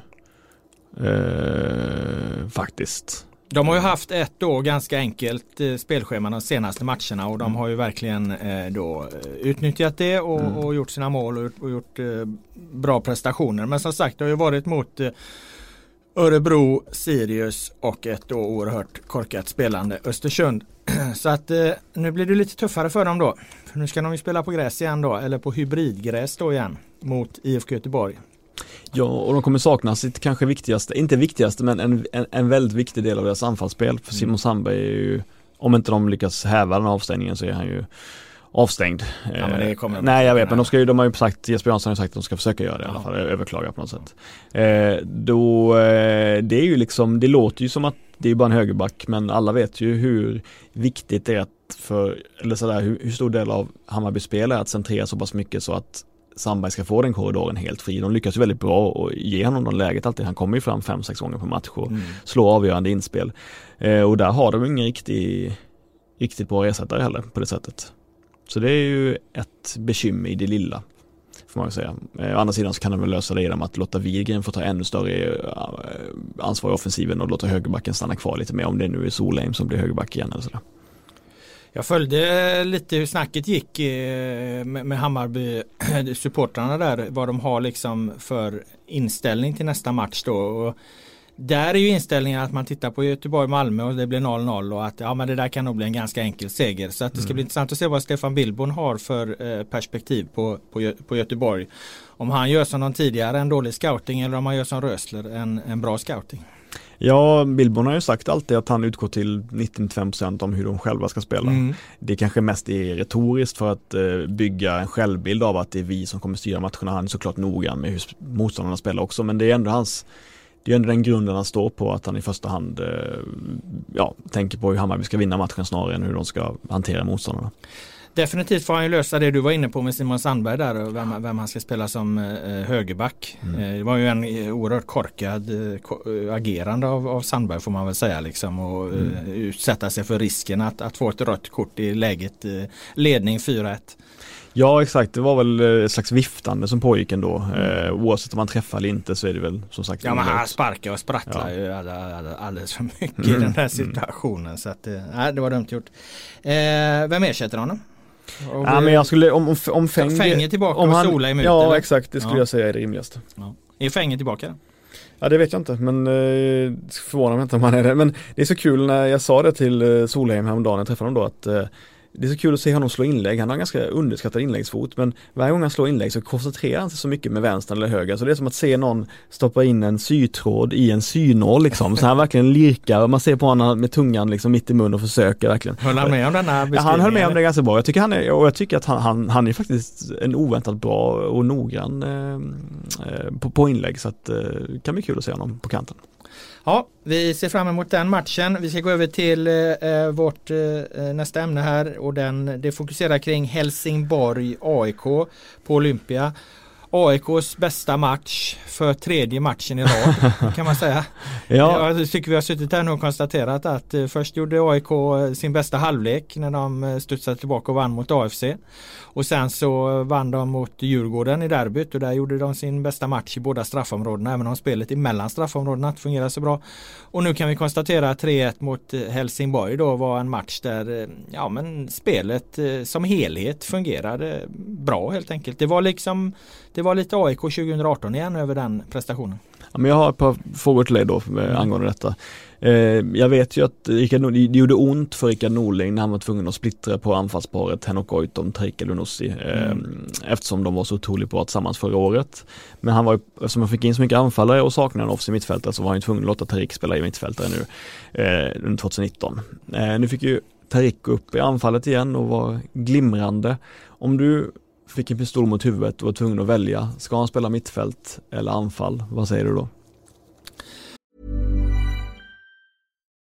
Eh, faktiskt. De har ju haft ett då ganska enkelt eh, spelschema de senaste matcherna och de mm. har ju verkligen eh, då eh, utnyttjat det och, mm. och gjort sina mål och, och gjort eh, bra prestationer. Men som sagt det har ju varit mot Örebro, Sirius och ett då oerhört korkat spelande Östersund. Så att eh, nu blir det lite tuffare för dem då. För nu ska de ju spela på gräs igen då, eller på hybridgräs då igen mot IFK Göteborg. Ja, och de kommer sakna sitt kanske viktigaste, inte viktigaste men en, en, en väldigt viktig del av deras anfallsspel. För Simon mm. Sandberg är ju, om inte de lyckas häva den avstängningen så är han ju avstängd. Ja, Nej jag vet men de, ska ju, de har ju sagt, Jesper Jansson har sagt att de ska försöka göra det i alla fall, överklaga på något sätt. Eh, då, eh, det är ju liksom, det låter ju som att det är bara en högerback men alla vet ju hur viktigt det är att för, eller sådär hur, hur stor del av Hammarbys spel är att centrera så pass mycket så att Sandberg ska få den korridoren helt fri. De lyckas ju väldigt bra och ge honom det läget alltid. Han kommer ju fram fem sex gånger på match och mm. slår avgörande inspel. Eh, och där har de ingen riktig, riktigt bra ersättare heller på det sättet. Så det är ju ett bekymmer i det lilla. Får man säga. Eh, å andra sidan så kan de väl lösa det genom att låta Widgren få ta ännu större eh, ansvar i offensiven och låta högerbacken stanna kvar lite mer om det nu är Solheim som blir högerback igen eller sådär. Jag följde lite hur snacket gick eh, med Hammarby supportrarna där vad de har liksom för inställning till nästa match då. Och där är ju inställningen att man tittar på Göteborg-Malmö och det blir 0-0 och att ja men det där kan nog bli en ganska enkel seger. Så att det ska mm. bli intressant att se vad Stefan Billborn har för eh, perspektiv på, på, på Göteborg. Om han gör som någon tidigare en dålig scouting eller om han gör som Rösler en, en bra scouting. Ja, Billborn har ju sagt alltid att han utgår till 95% om hur de själva ska spela. Mm. Det kanske mest är retoriskt för att eh, bygga en självbild av att det är vi som kommer styra matcherna. Han är såklart noggrann med hur motståndarna spelar också, men det är ändå hans det är ändå den grunden han står på, att han i första hand eh, ja, tänker på hur Hammarby ska vinna matchen snarare än hur de ska hantera motståndarna. Definitivt får han ju lösa det du var inne på med Simon Sandberg där och vem, vem han ska spela som eh, högerback. Mm. Eh, det var ju en eh, oerhört korkad eh, agerande av, av, Sandberg får man väl säga liksom och mm. Eh, utsätta sig för risken att, att få ett rött kort i läget eh, ledning 4-1. Ja exakt, det var väl ett slags viftande som pågick ändå. Mm. Eh, oavsett om man träffar eller inte så är det väl som sagt Ja men han sparkar och sprattlar ja. ju alldeles för mycket mm. i den här mm. situationen. Så att, nej det var dumt gjort. Eh, vem ersätter honom? ja men jag skulle, om, om, Fäng, Fäng är tillbaka om och Sola är emot Ja eller? exakt, det skulle ja. jag säga är det rimligaste. Ja. Är Fäng tillbaka? Ja det vet jag inte men eh, förvånar mig inte om han är det. Men det är så kul när jag sa det till eh, Solheim häromdagen, jag träffade honom då att eh, det är så kul att se honom slå inlägg. Han har en ganska underskattad inläggsfot men varje gång han slår inlägg så koncentrerar han sig så mycket med vänstern eller höger så det är som att se någon stoppa in en sytråd i en synål liksom. Så han verkligen lirkar och man ser på honom med tungan liksom mitt i mun och försöker verkligen. Höll han med om denna beskrivningen? Ja, han höll med om det ganska bra. Jag tycker han är, och jag tycker att han, han, han är faktiskt en oväntat bra och noggrann eh, eh på, på inlägg så att det eh, kan bli kul att se honom på kanten. Ja, vi ser fram emot den matchen. Vi ska gå över till eh, vårt eh, nästa ämne här och den, det fokuserar kring Helsingborg AIK på Olympia. AIKs bästa match för tredje matchen i rad kan man säga. ja. Jag tycker vi har suttit här nu och konstaterat att eh, först gjorde AIK eh, sin bästa halvlek när de eh, studsade tillbaka och vann mot AFC. Och sen så vann de mot Djurgården i derbyt och där gjorde de sin bästa match i båda straffområdena även om spelet emellan straffområdena inte fungerade så bra. Och nu kan vi konstatera att 3-1 mot eh, Helsingborg då var en match där eh, ja men spelet eh, som helhet fungerade bra helt enkelt. Det var liksom det var lite AIK 2018 igen över den prestationen. Ja, men jag har ett par frågor till dig då mm. angående detta. Eh, jag vet ju att Rickard, det gjorde ont för Rickard Norling när han var tvungen att splittra på anfallsparet Henok Goitom, Tarik Elunussi eh, mm. eftersom de var så otroligt bra tillsammans förra året. Men han var eftersom han fick in så mycket anfallare och saknade en offensiv mittfältare så var han tvungen att låta Tarik spela i mittfältare nu eh, under 2019. Eh, nu fick ju Tarik upp i anfallet igen och var glimrande. Om du fick en pistol mot huvudet och var tvungen att välja. Ska han spela mittfält eller anfall? Vad säger du då?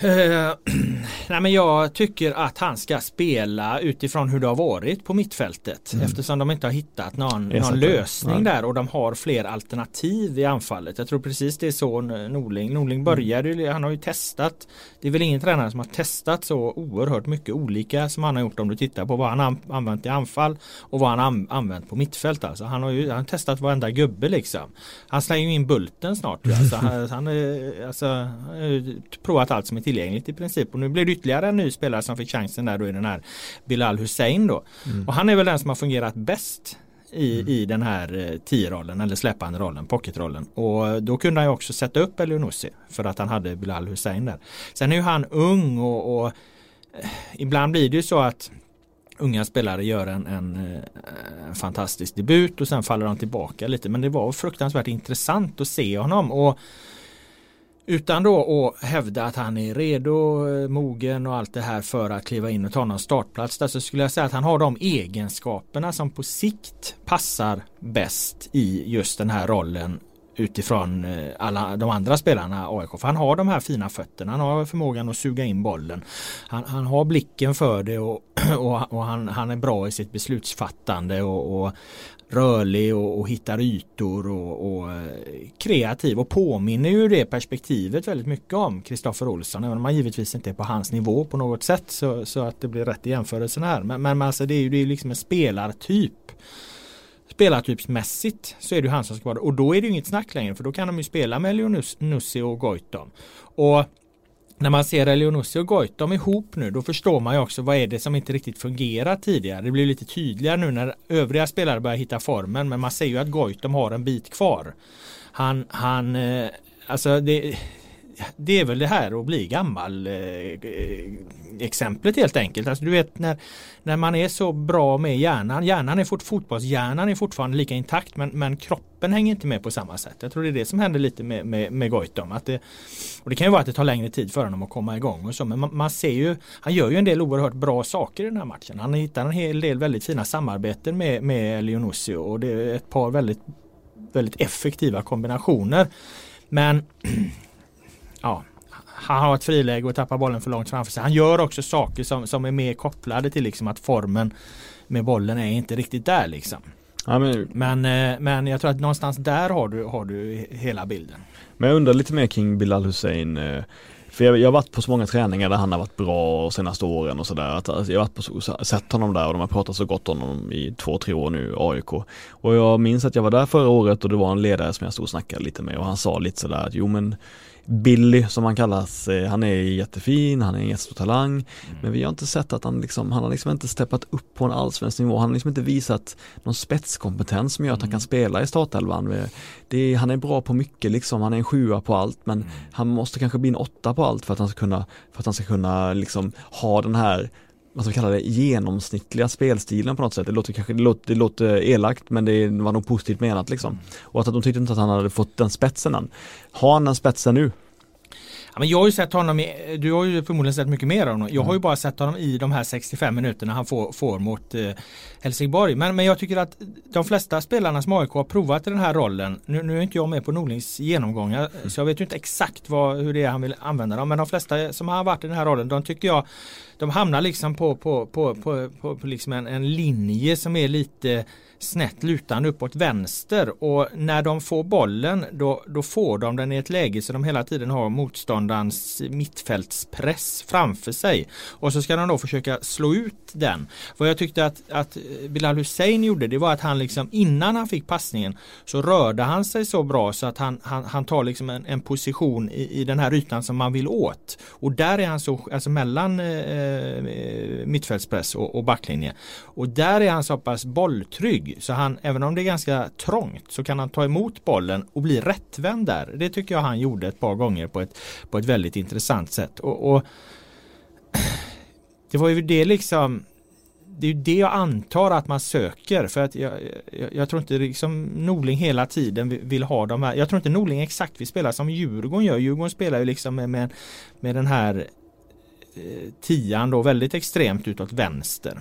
nej men jag tycker att han ska spela utifrån hur det har varit på mittfältet mm. eftersom de inte har hittat någon, någon lösning nej. där och de har fler alternativ i anfallet. Jag tror precis det är så Norling. Norling började, mm. han har ju testat. Det är väl ingen tränare som har testat så oerhört mycket olika som han har gjort om du tittar på vad han använt i anfall och vad han använt på mittfält. Alltså. Han har ju han har testat varenda gubbe liksom. Han slänger ju in bulten snart. Alltså, han, han, alltså, han har provat allt som är tillgängligt i princip. Och nu blir det ytterligare en ny spelare som fick chansen där då i den här Bilal Hussein då. Mm. Och han är väl den som har fungerat bäst i, mm. i den här eh, 10-rollen eller släpande rollen, pocketrollen. Och då kunde han ju också sätta upp Elionossi för att han hade Bilal Hussein där. Sen är ju han ung och, och eh, ibland blir det ju så att unga spelare gör en, en, en, eh, fantastisk debut och sen faller de tillbaka lite. Men det var fruktansvärt intressant att se honom. Och utan då att hävda att han är redo, eh, mogen och allt det här för att kliva in och ta någon startplats. Där så skulle jag säga att han har de egenskaperna som på sikt passar bäst i just den här rollen utifrån eh, alla de andra spelarna AIK. För han har de här fina fötterna, han har förmågan att suga in bollen. Han, han har blicken för det och, och, och han, han, är bra i sitt beslutsfattande och, och rörlig och, och hittar ytor och, och, eh, kreativ och påminner ju det perspektivet väldigt mycket om Kristoffer Olsson. Även om man givetvis inte är på hans nivå på något sätt så, så att det blir rätt i jämförelsen här. Men, men alltså det är ju det är liksom en spelartyp spelartypsmässigt så är det han som ska vara det. Och då är det inget snack längre för då kan de ju spela med Leonussi och Goitom. Och när man ser Elionussi och Goitom ihop nu då förstår man ju också vad är det som inte riktigt fungerar tidigare. Det blir lite tydligare nu när övriga spelare börjar hitta formen men man ser ju att Goitom har en bit kvar. Han, han, eh, alltså det, det är väl det här att bli gammal eh, eh, exemplet helt enkelt. Alltså du vet när, när man är så bra med hjärnan. Hjärnan är fort, fotbollshjärnan är fortfarande lika intakt men, men kroppen hänger inte med på samma sätt. Jag tror det är det som händer lite med, med, med Goitom. Att det, och det kan ju vara att det tar längre tid för honom att komma igång och så. Men man, man ser ju, han gör ju en del oerhört bra saker i den här matchen. Han hittar en hel del väldigt fina samarbeten med, med Leonossi och det är ett par väldigt, väldigt effektiva kombinationer. Men ja, han har ett friläge och tappar bollen för långt framför sig. Han gör också saker som, som är mer kopplade till liksom att formen med bollen är inte riktigt där liksom. Ja, men, men, eh, men jag tror att någonstans där har du, har du hela bilden. Men jag undrar lite mer kring Bilal Hussein. Eh, för jag, jag har varit på så många träningar där han har varit bra de senaste åren och sådär. Alltså, jag har varit på, sett honom där och de har pratat så gott om honom i två, tre år nu, AIK. Och jag minns att jag var där förra året och det var en ledare som jag stod och snackade lite med och han sa lite sådär att jo men Billy som han kallas, eh, han är jättefin, han är en jättestor talang mm. Men vi har inte sett att han liksom, han har liksom inte steppat upp på en allsvensk nivå Han har liksom inte visat någon spetskompetens som gör att han kan mm. spela i startelvan det Han är bra på mycket liksom, han är en sjua på allt men mm. han måste kanske bli en åtta på allt för att han ska kunna, för att han ska kunna liksom ha den här vad ska vi kalla det, genomsnittliga spelstilen på något sätt. Det låter kanske, det låter, det låter elakt men det var nog positivt menat liksom. Och att de tyckte inte att han hade fått den spetsen än. Har han den spetsen nu? Ja, men jag har ju sett honom, i, du har ju förmodligen sett mycket mer av honom. Jag har ju mm. bara sett honom i de här 65 minuterna han får, får mot eh, Helsingborg. Men, men jag tycker att de flesta spelarna som AIK har provat i den här rollen, nu, nu är inte jag med på Norlings genomgångar mm. så jag vet ju inte exakt vad, hur det är han vill använda dem. Men de flesta som har varit i den här rollen, de tycker jag de hamnar liksom på, på, på, på, på, på liksom en, en linje som är lite snett lutande uppåt vänster och när de får bollen då, då får de den i ett läge så de hela tiden har motståndarens mittfältspress framför sig. Och så ska de då försöka slå ut den. Vad jag tyckte att, att Bilal Hussein gjorde det var att han liksom innan han fick passningen så rörde han sig så bra så att han, han, han tar liksom en, en position i, i den här ytan som man vill åt. Och där är han så, alltså mellan eh, eh mittfältspress och, och backlinje. Och där är han så pass bolltrygg så han, även om det är ganska trångt så kan han ta emot bollen och bli rättvänd där. Det tycker jag han gjorde ett par gånger på ett, på ett väldigt intressant sätt. Och, och Det var ju det liksom det är ju det jag antar att man söker för att jag, jag, jag, tror inte liksom Norling hela tiden vill ha de här. Jag tror inte Norling exakt vill spela som Djurgården gör. Djurgården spelar ju liksom med, med, med den här eh, tian då väldigt extremt utåt vänster.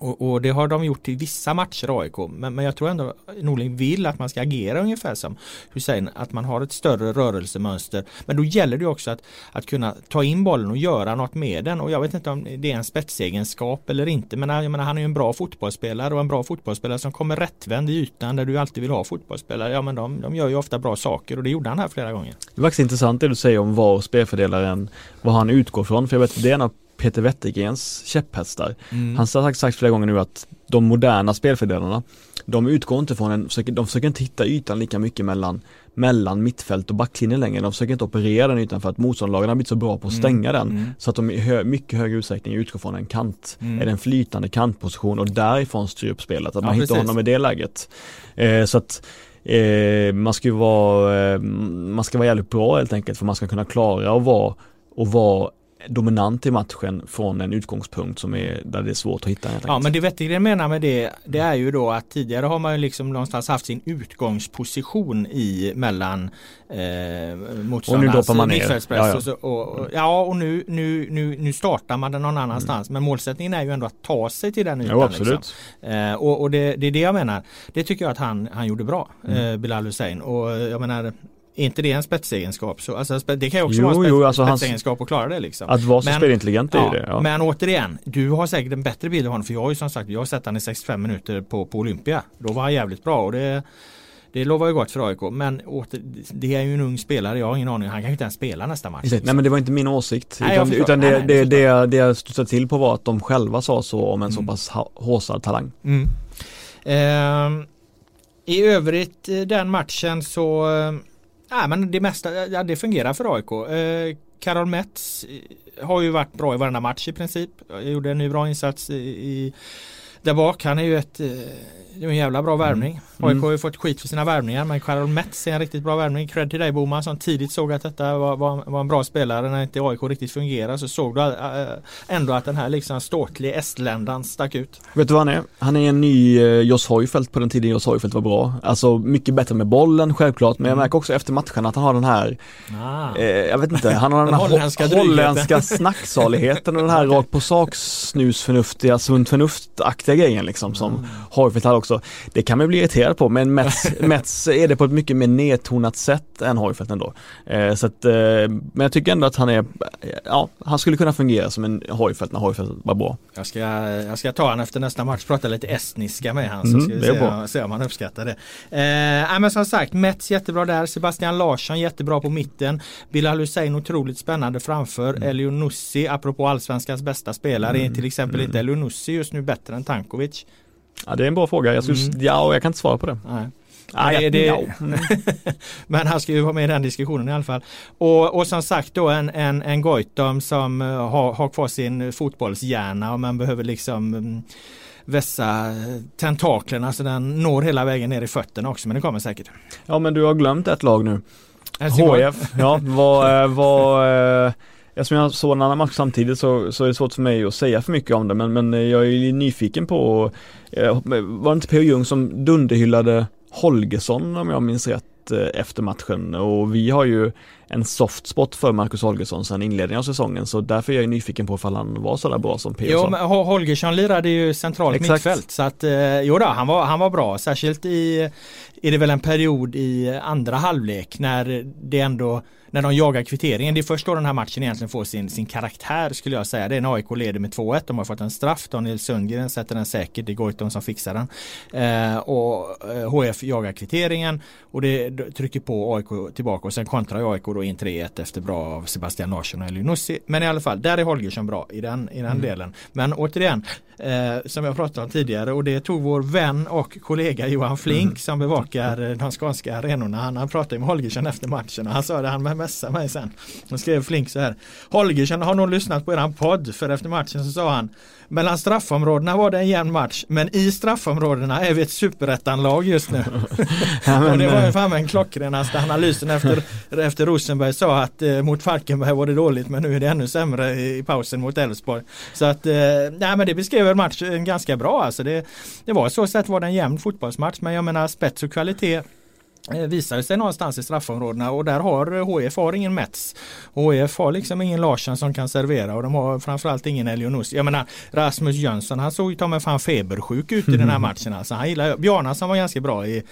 Och, och, det har de gjort i vissa matcher AIK. Men, men jag tror ändå Norling vill att man ska agera ungefär som Hussein. Att man har ett större rörelsemönster. Men då gäller det också att, att kunna ta in bollen och göra något med den. Och jag vet inte om det är en spetsegenskap eller inte. Men jag menar, han är ju en bra fotbollsspelare och en bra fotbollsspelare som kommer rättvänd i ytan där du alltid vill ha fotbollsspelare. Ja men de, de gör ju ofta bra saker och det gjorde han här flera gånger. Det är faktiskt intressant det du säger om var spelfördelaren, vad han utgår från. För jag vet, det är en av Peter Wettergrens käpphästar. Mm. Han har sagt, flera gånger nu att de moderna spelfördelarna, de utgår inte från en, de försöker inte hitta ytan lika mycket mellan, mellan mittfält och backlinje längre. De försöker inte operera den ytan för att motståndarlagen har blivit så bra på att mm. stänga mm. den. Mm. Så att de i hö, mycket högre utsträckning utgår från en kant, mm. en flytande kantposition och därifrån styr upp spelet. Att ja, man hittar honom i det läget. Eh, så att eh, man ska ju vara, eh, man ska vara jävligt bra helt enkelt för man ska kunna klara att vara och vara dominant i matchen från en utgångspunkt som är där det är svårt att hitta. Ja men det Wettergren menar med det det är ju då att tidigare har man ju liksom någonstans haft sin utgångsposition i mellan eh, motståndarnas mittfältspress. Ja, ja. Och, och, ja och nu, nu, nu, nu startar man den någon annanstans mm. men målsättningen är ju ändå att ta sig till den ytan. Jo, absolut. Liksom. Eh, och, och det, det, är det jag menar. Det tycker jag att han, han gjorde bra, mm. eh, Bilal Hussein. Och jag menar är inte det en spetsegenskap? Så, alltså, det kan ju också jo, vara en spets, jo, alltså spetsegenskap hans, att klara det. Liksom. Att vara så spelintelligent är ja, det. Ja. Men återigen, du har säkert en bättre bild av honom. För jag har ju som sagt, jag har sett honom i 65 minuter på, på Olympia. Då var han jävligt bra och det det lovar ju gott för AIK men åter, det är ju en ung spelare, jag har ingen aning, han kan ju inte ens spela nästa match. Nej men det var inte min åsikt. Nej, utan, utan det, nej, det, det, det jag studsade till på var att de själva sa så om en mm. så pass håsad talang. Mm. Eh, I övrigt eh, den matchen så eh, Nej men det mesta, ja, det fungerar för AIK. Eh, Karol Metz eh, har ju varit bra i varenda match i princip. Jag gjorde en ny bra insats i, i där bak. Han är ju ett, eh, en jävla bra värvning. Mm. AIK mm. har ju fått skit för sina värvningar men Karol Metz är en riktigt bra värvning. Cred till dig Boman som tidigt såg att detta var, var, var en bra spelare när inte AIK riktigt fungerar så såg du äh, ändå att den här liksom ståtliga estländaren stack ut. Vet du vad han är? Han är en ny eh, Jos Hojfeldt på den tiden Jos Hojfeldt var bra. Alltså mycket bättre med bollen självklart men jag mm. märker också efter matchen att han har den här ah. eh, Jag vet inte, han har den, här holländska, holländska snacksaligheten och den här rakt på sak snusförnuftiga, sunt förnuft-aktiga grejen liksom som mm. Hojfeldt hade också. Det kan man bli irriterad på men Mets, Mets är det på ett mycket mer nedtonat sätt än Hojfeldt ändå. Eh, så att, eh, men jag tycker ändå att han är, ja, han skulle kunna fungera som en Hojfeldt när Hojfeldt var bra. Jag ska, jag ska ta han efter nästa match, prata lite estniska med han så mm, ska vi se, se om han uppskattar det. Eh, men som sagt, Mets jättebra där, Sebastian Larsson jättebra på mitten, Bilal Hussein otroligt spännande framför, mm. Elionussi, apropå allsvenskans bästa spelare, mm. till exempel mm. inte Elionussi just nu bättre än Tankovic? Ja det är en bra fråga. Jag, skulle, mm. ja, jag kan inte svara på det. Nej. Ah, det, det, mm. men han ska ju vara med i den diskussionen i alla fall. Och, och som sagt då en, en, en Goitom som uh, har, har kvar sin fotbollshjärna och man behöver liksom um, vässa tentaklerna så den når hela vägen ner i fötterna också men det kommer säkert. Ja men du har glömt ett lag nu. HF, ja vad, eh, eh, Eftersom jag såg en annan match samtidigt så, så är det svårt för mig att säga för mycket om det men, men jag är nyfiken på eh, Var det inte P.O. Jung som dunderhyllade Holgersson om jag minns rätt eh, efter matchen och vi har ju en soft spot för Marcus Holgersson sedan inledningen av säsongen så därför är jag nyfiken på ifall han var sådär bra som P.O. Jo men Holgersson lirade ju centralt Exakt. mittfält så att eh, jo då, han var, han var bra särskilt i är det väl en period i andra halvlek när det ändå när de jagar kvitteringen. Det är först då den här matchen egentligen får sin, sin karaktär skulle jag säga. Det är när AIK leder med 2-1. De har fått en straff. Daniel Sundgren sätter den säkert. Det är Goitom som fixar den. Eh, och eh, HF jagar kvitteringen och det trycker på AIK tillbaka och sen kontrar AIK då in 3-1 efter bra av Sebastian Larsson och Elinussi. Men i alla fall, där är Holgersson bra i den, i den mm. delen. Men återigen, eh, som jag pratade om tidigare och det tog vår vän och kollega Johan Flink mm. som bevakar eh, de skånska arenorna. Han, han pratade med Holgersson efter matchen och han sa det, han messa mig sen. Då skrev Flink så här. Holgersson har nog lyssnat på eran podd för efter matchen så sa han mellan straffområdena var det en jämn match men i straffområdena är vi ett superettanlag just nu. ja, men, och det var ju eh, fan en klockrenaste analysen efter, efter Rosenberg sa att eh, mot Falkenberg var det dåligt men nu är det ännu sämre i, i pausen mot Elfsborg. Så att, eh, nej men det beskrev matchen ganska bra alltså. Det, det var så sett var det en jämn fotbollsmatch men jag menar spets och kvalitet visar sig någonstans i straffområdena och där har HF har ingen Mets. HF har liksom ingen Larsson som kan servera och de har framförallt ingen Elionus. Jag menar Rasmus Jönsson han såg ju ta mig fan febersjuk ut i den här matchen. Alltså, han gillar, Bjarnason var ganska bra i,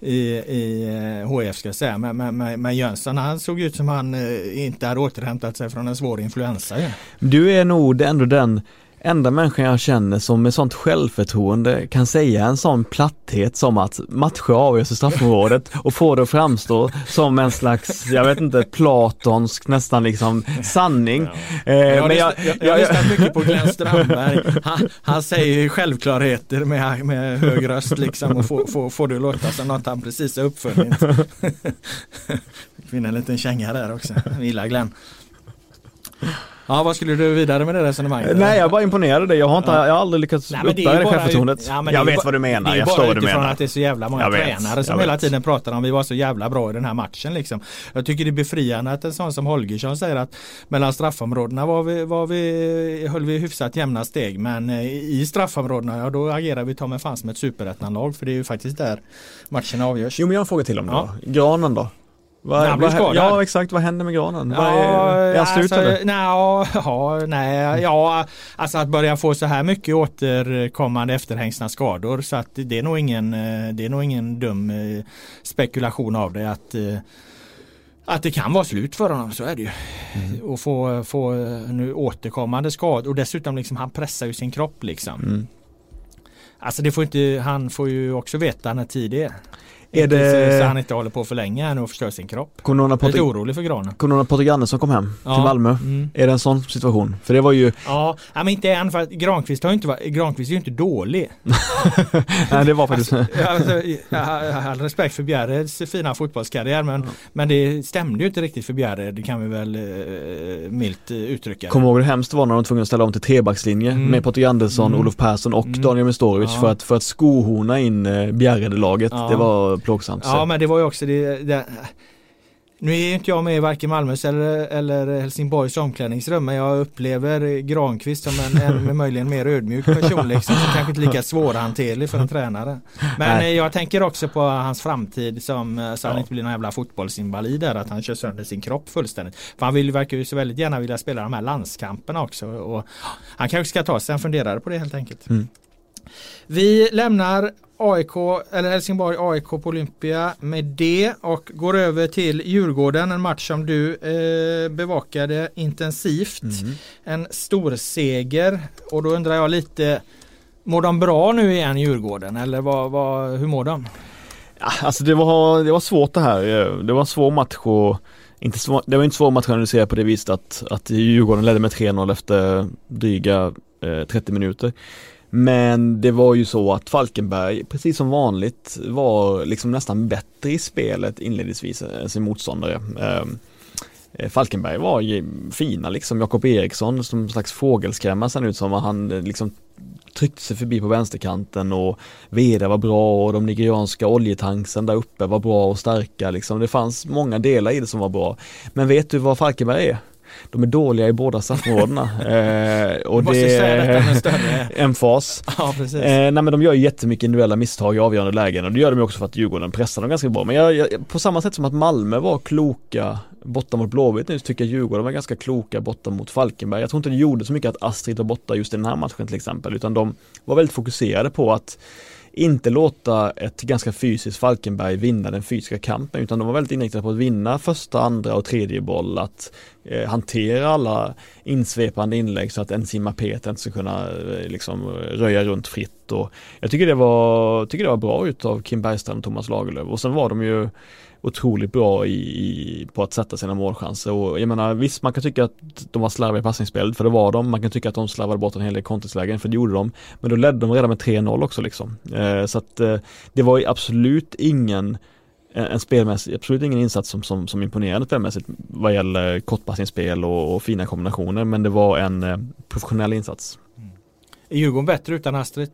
i, i HF ska jag säga. Men, men, men Jönsson han såg ut som han inte hade återhämtat sig från en svår influensa. Du är nog ändå den enda människan jag känner som med sånt självförtroende kan säga en sån platthet som att matcher avgörs i straffområdet och få det att framstå som en slags, jag vet inte, platonsk nästan liksom sanning. Ja. Eh, jag, men jag, jag, jag har lyssnat mycket på Glenn Strömberg. Han, han säger självklarheter med, med hög röst liksom och får, får, får det låta som något han precis har uppfunnit. Finna en liten känga där också. Gillar Glenn. Ja, vad skulle du vidare med det resonemanget? Nej, jag bara imponerade dig. Jag har, inte, jag har aldrig lyckats uppbära det självförtroendet. Ja, jag vet bara, vad du menar. Jag förstår vad du menar. att det är så jävla många tränare som hela tiden pratar om vi var så jävla bra i den här matchen liksom. Jag tycker det är befriande att en sån som Holgersson säger att mellan straffområdena var vi, var vi, höll vi hyfsat jämna steg men eh, i straffområdena ja då agerar vi ta med fan som ett superettanlag för det är ju faktiskt där matchen avgörs. Jo men jag har en fråga till om det ja. Granen då? Vad, han vad, ja exakt, vad händer med granen? Ja, är, är han slut alltså, eller? Nej, ja, nej, ja, alltså att börja få så här mycket återkommande efterhängsna skador så att det är nog ingen, eh, det är nog ingen dum eh, spekulation av det att eh, att det kan vara slut för honom, så är det ju. Mm. Och få, få nu återkommande skador och dessutom liksom han pressar ju sin kropp liksom. Mm. Alltså det får inte, han får ju också veta när tid är. Är det... Så han inte håller på för länge och förstör sin kropp. Jag är lite orolig för Granen. Någon Patrik Andersson kom hem ja. till Malmö. Mm. Är det en sån situation? För det var ju Ja, men inte än för att Granqvist har ju inte varit, Granqvist är ju inte dålig. Nej det var faktiskt alltså, alltså, jag har all respekt för Bjärreds fina fotbollskarriär men, mm. men det stämde ju inte riktigt för Bjärred, det kan vi väl eh, milt uttrycka. Kommer ihåg hur hemskt det var när de var tvungna att ställa om till trebackslinje mm. med Patrik Andersson, mm. Olof Persson och mm. Daniel Mestorovic ja. för, att, för att skohorna in eh, Bjärred-laget. Ja. Det var plågsamt. Ja men det var ju också det, det nu är inte jag med i varken Malmös eller, eller Helsingborgs omklädningsrum men jag upplever Granqvist som en, en möjligen mer ödmjuk person liksom, som kanske inte lika svårhanterlig för en tränare. Men Nej. jag tänker också på hans framtid som så ja. han inte blir någon jävla fotbollsinvalid där att han kör sönder sin kropp fullständigt. För han vill, verkar ju så väldigt gärna vilja spela de här landskamperna också och han kanske ska ta sig en funderare på det helt enkelt. Mm. Vi lämnar AIK, eller Helsingborg AIK på Olympia med det och går över till Djurgården, en match som du eh, bevakade intensivt. Mm. En stor seger och då undrar jag lite Mår de bra nu igen Djurgården eller vad, vad, hur mår de? Ja, alltså det var, det var svårt det här. Det var en svår match och inte svår, det var inte svår match att analysera på det viset att, att Djurgården ledde med 3-0 efter dryga eh, 30 minuter. Men det var ju så att Falkenberg, precis som vanligt, var liksom nästan bättre i spelet inledningsvis än sin motståndare. Ehm, eh, Falkenberg var ju fina liksom, Jakob Eriksson som en slags fågelskrämma sen ut som han eh, liksom tryckte sig förbi på vänsterkanten och Veda var bra och de nigerianska oljetanksen där uppe var bra och starka liksom. Det fanns många delar i det som var bra. Men vet du vad Falkenberg är? De är dåliga i båda straffområdena. eh, och det är en fas. Ja, precis. Eh, nej men de gör ju jättemycket individuella misstag i avgörande lägen och det gör de också för att Djurgården pressar dem ganska bra. Men jag, jag, på samma sätt som att Malmö var kloka borta mot Blåvitt nu så tycker jag Djurgården var ganska kloka borta mot Falkenberg. Jag tror inte det gjorde så mycket att Astrid var borta just i den här matchen till exempel utan de var väldigt fokuserade på att inte låta ett ganska fysiskt Falkenberg vinna den fysiska kampen utan de var väldigt inriktade på att vinna första, andra och tredje boll, att eh, hantera alla insvepande inlägg så att Enzima Peter inte ska kunna eh, liksom röja runt fritt. Och jag tycker det var, tycker det var bra utav Kim Bergström och Thomas Lagerlöf. Och sen var de ju otroligt bra i, i, på att sätta sina målchanser och jag menar visst man kan tycka att de var slarviga i passningsspelet för det var de. Man kan tycka att de slarvade bort en hel del kontringslägen för det gjorde de. Men då ledde de redan med 3-0 också liksom. Eh, så att eh, det var absolut ingen eh, en spelmässig, absolut ingen insats som, som, som imponerade spelmässigt vad gäller kortpassningsspel och, och fina kombinationer men det var en eh, professionell insats. Mm. Är Djurgården bättre utan Astrid?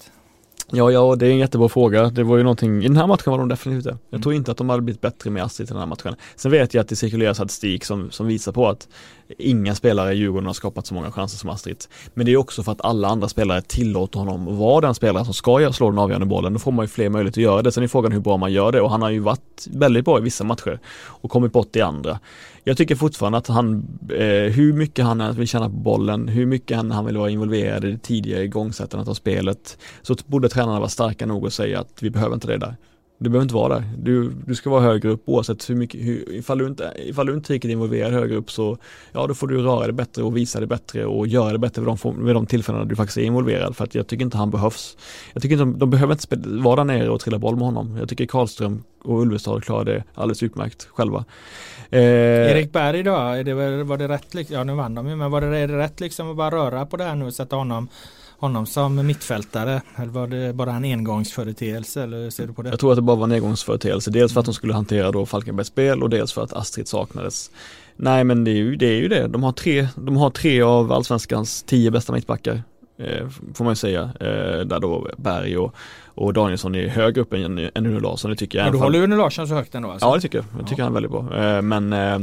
Ja, ja, det är en jättebra fråga. Det var ju någonting, i den här matchen var de definitivt det. Jag Mm. tror inte att de hade blivit bättre med Astrid i den här matchen. Sen vet jag att det cirkulerar statistik som, som visar på att inga spelare i Djurgården har skapat så många chanser som Astrid. Men det är också för att alla andra spelare tillåter honom att vara den spelare som ska slå den avgörande bollen. Då får man ju fler möjligheter att göra det. Sen är frågan hur bra man gör det och han har ju varit väldigt bra i vissa matcher och kommit bort i andra. Jag tycker fortfarande att han, eh, hur mycket han vill tjäna på bollen, hur mycket han, han vill vara involverad i det tidiga igångsättandet av spelet, så borde tränarna vara starka nog att säga att vi behöver inte det där. Du behöver inte vara där. Du, du ska vara högre upp oavsett hur mycket, hur, ifall, du inte, ifall du inte är riktigt involverad högre upp så ja då får du röra dig bättre och visa dig bättre och göra det bättre vid de, vid de tillfällena du faktiskt är involverad för att jag tycker inte han behövs. Jag tycker inte de, de behöver inte spela, vara där nere och trilla boll med honom. Jag tycker Karlström och Ulvestad klarar det alldeles utmärkt själva. Eh, Erik Berg då, är det, var det rätt, ja nu vann de ju, men var det, är det rätt liksom att bara röra på det här nu och sätta honom, honom som mittfältare? Eller var det bara en engångsföreteelse eller ser du på det? Jag tror att det bara var en engångsföreteelse. Dels för att de skulle hantera då Falkenbergs spel och dels för att Astrid saknades. Nej men det är ju det. Är ju det. De, har tre, de har tre av allsvenskans tio bästa mittbackar. Eh, får man ju säga. Eh, där då Berg och, och Danielsson är högre upp än, än Uno Larsson. Det tycker jag. Ja, du håller Une Larsson så högt ändå alltså? Ja det tycker jag. Jag tycker Ja. han är väldigt bra. Eh, men eh,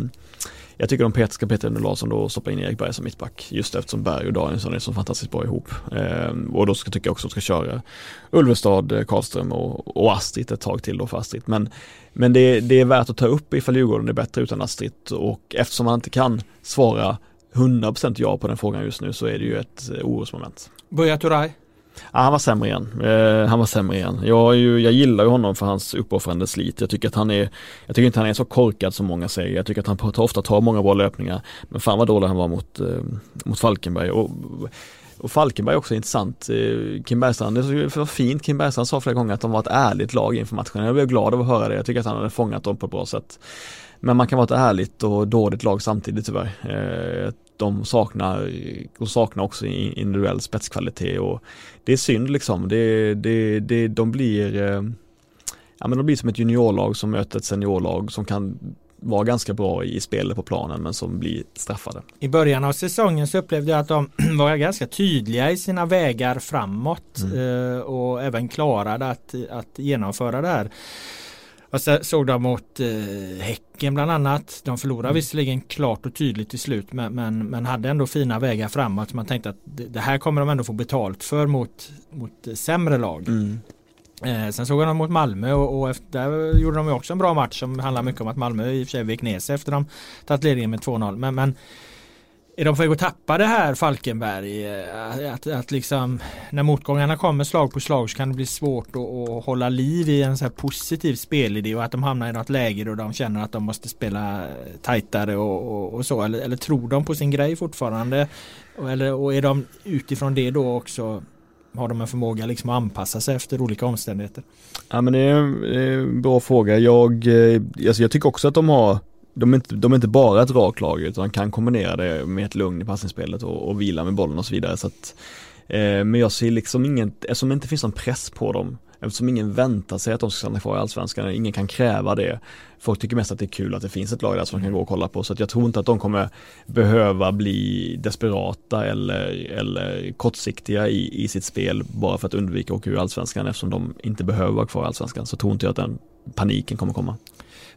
jag tycker de pet, ska peta Larsson då och stoppa in Erik Berg som mittback. Just eftersom Berg och Danielsson är så fantastiskt bra ihop. Eh, och då ska, tycker jag också att de ska köra Ulvestad, eh, Karlström och, och Astrid ett tag till då för Astrid. Men, men det, det är värt att ta upp ifall Djurgården är bättre utan Astrid och eftersom man inte kan svara 100% ja på den frågan just nu så är det ju ett eh, orosmoment. Buya Turay? Ja, han var sämre igen. Eh, han var sämre igen. Jag, är ju, jag gillar ju honom för hans uppoffrande slit. Jag tycker att han är, jag tycker inte han är så korkad som många säger. Jag tycker att han ofta tar många bra löpningar. Men fan vad dålig han var mot, eh, mot Falkenberg. Och, och Falkenberg är också intressant. Eh, Kim Bergstrand, det är så fint. Kim Bergstrand sa flera gånger att de var ett ärligt lag inför matchen. Jag blev glad av att höra det. Jag tycker att han hade fångat dem på ett bra sätt. Men man kan vara ett ärligt och dåligt lag samtidigt tyvärr. Eh, de saknar, och saknar också individuell spetskvalitet och det är synd liksom. Det, det, det, de blir eh, Ja men de blir som ett juniorlag som möter ett seniorlag som kan vara ganska bra i spelet på planen men som blir straffade. I början av säsongen så upplevde jag att de var ganska tydliga i sina vägar framåt Mm. eh, och även klarade att, att genomföra det här. Så såg de mot eh, Häcken bland annat. De förlorade Mm. visserligen klart och tydligt till slut men, men, men hade ändå fina vägar framåt. Man tänkte att det, det här kommer de ändå få betalt för mot, mot eh, sämre lag. Eh, sen såg jag dem mot Malmö och, och efter, där gjorde de också en bra match som handlar mycket om att Malmö i och för sig vek ner sig efter de tagit ledningen med 2-0. Men, men är de på väg att tappa det här Falkenberg? Eh, att, att liksom när motgångarna kommer slag på slag så kan det bli svårt att, att hålla liv i en så här positiv spelidé och att de hamnar i något läge då de känner att de måste spela tajtare och, och, och så. Eller, eller tror de på sin grej fortfarande? Och, eller, och är de utifrån det då också har de en förmåga liksom att anpassa sig efter olika omständigheter? Ja men det är det är en bra fråga. Jag, eh, alltså jag tycker också att de har de är, inte, de är inte bara ett rakt lag utan kan kombinera det med ett lugn i passningsspelet och, och vila med bollen och så vidare. Så att, eh, men jag ser liksom ingen, eftersom det inte finns någon press på dem, eftersom ingen väntar sig att de ska stanna kvar i Allsvenskan, ingen kan kräva det. Folk tycker mest att det är kul att det finns ett lag där som man kan gå och kolla på. Så att jag tror inte att de kommer behöva bli desperata eller, eller kortsiktiga i, i sitt spel bara för att undvika att åka ur Allsvenskan eftersom de inte behöver vara kvar i Allsvenskan. Så tror inte jag att den paniken kommer komma.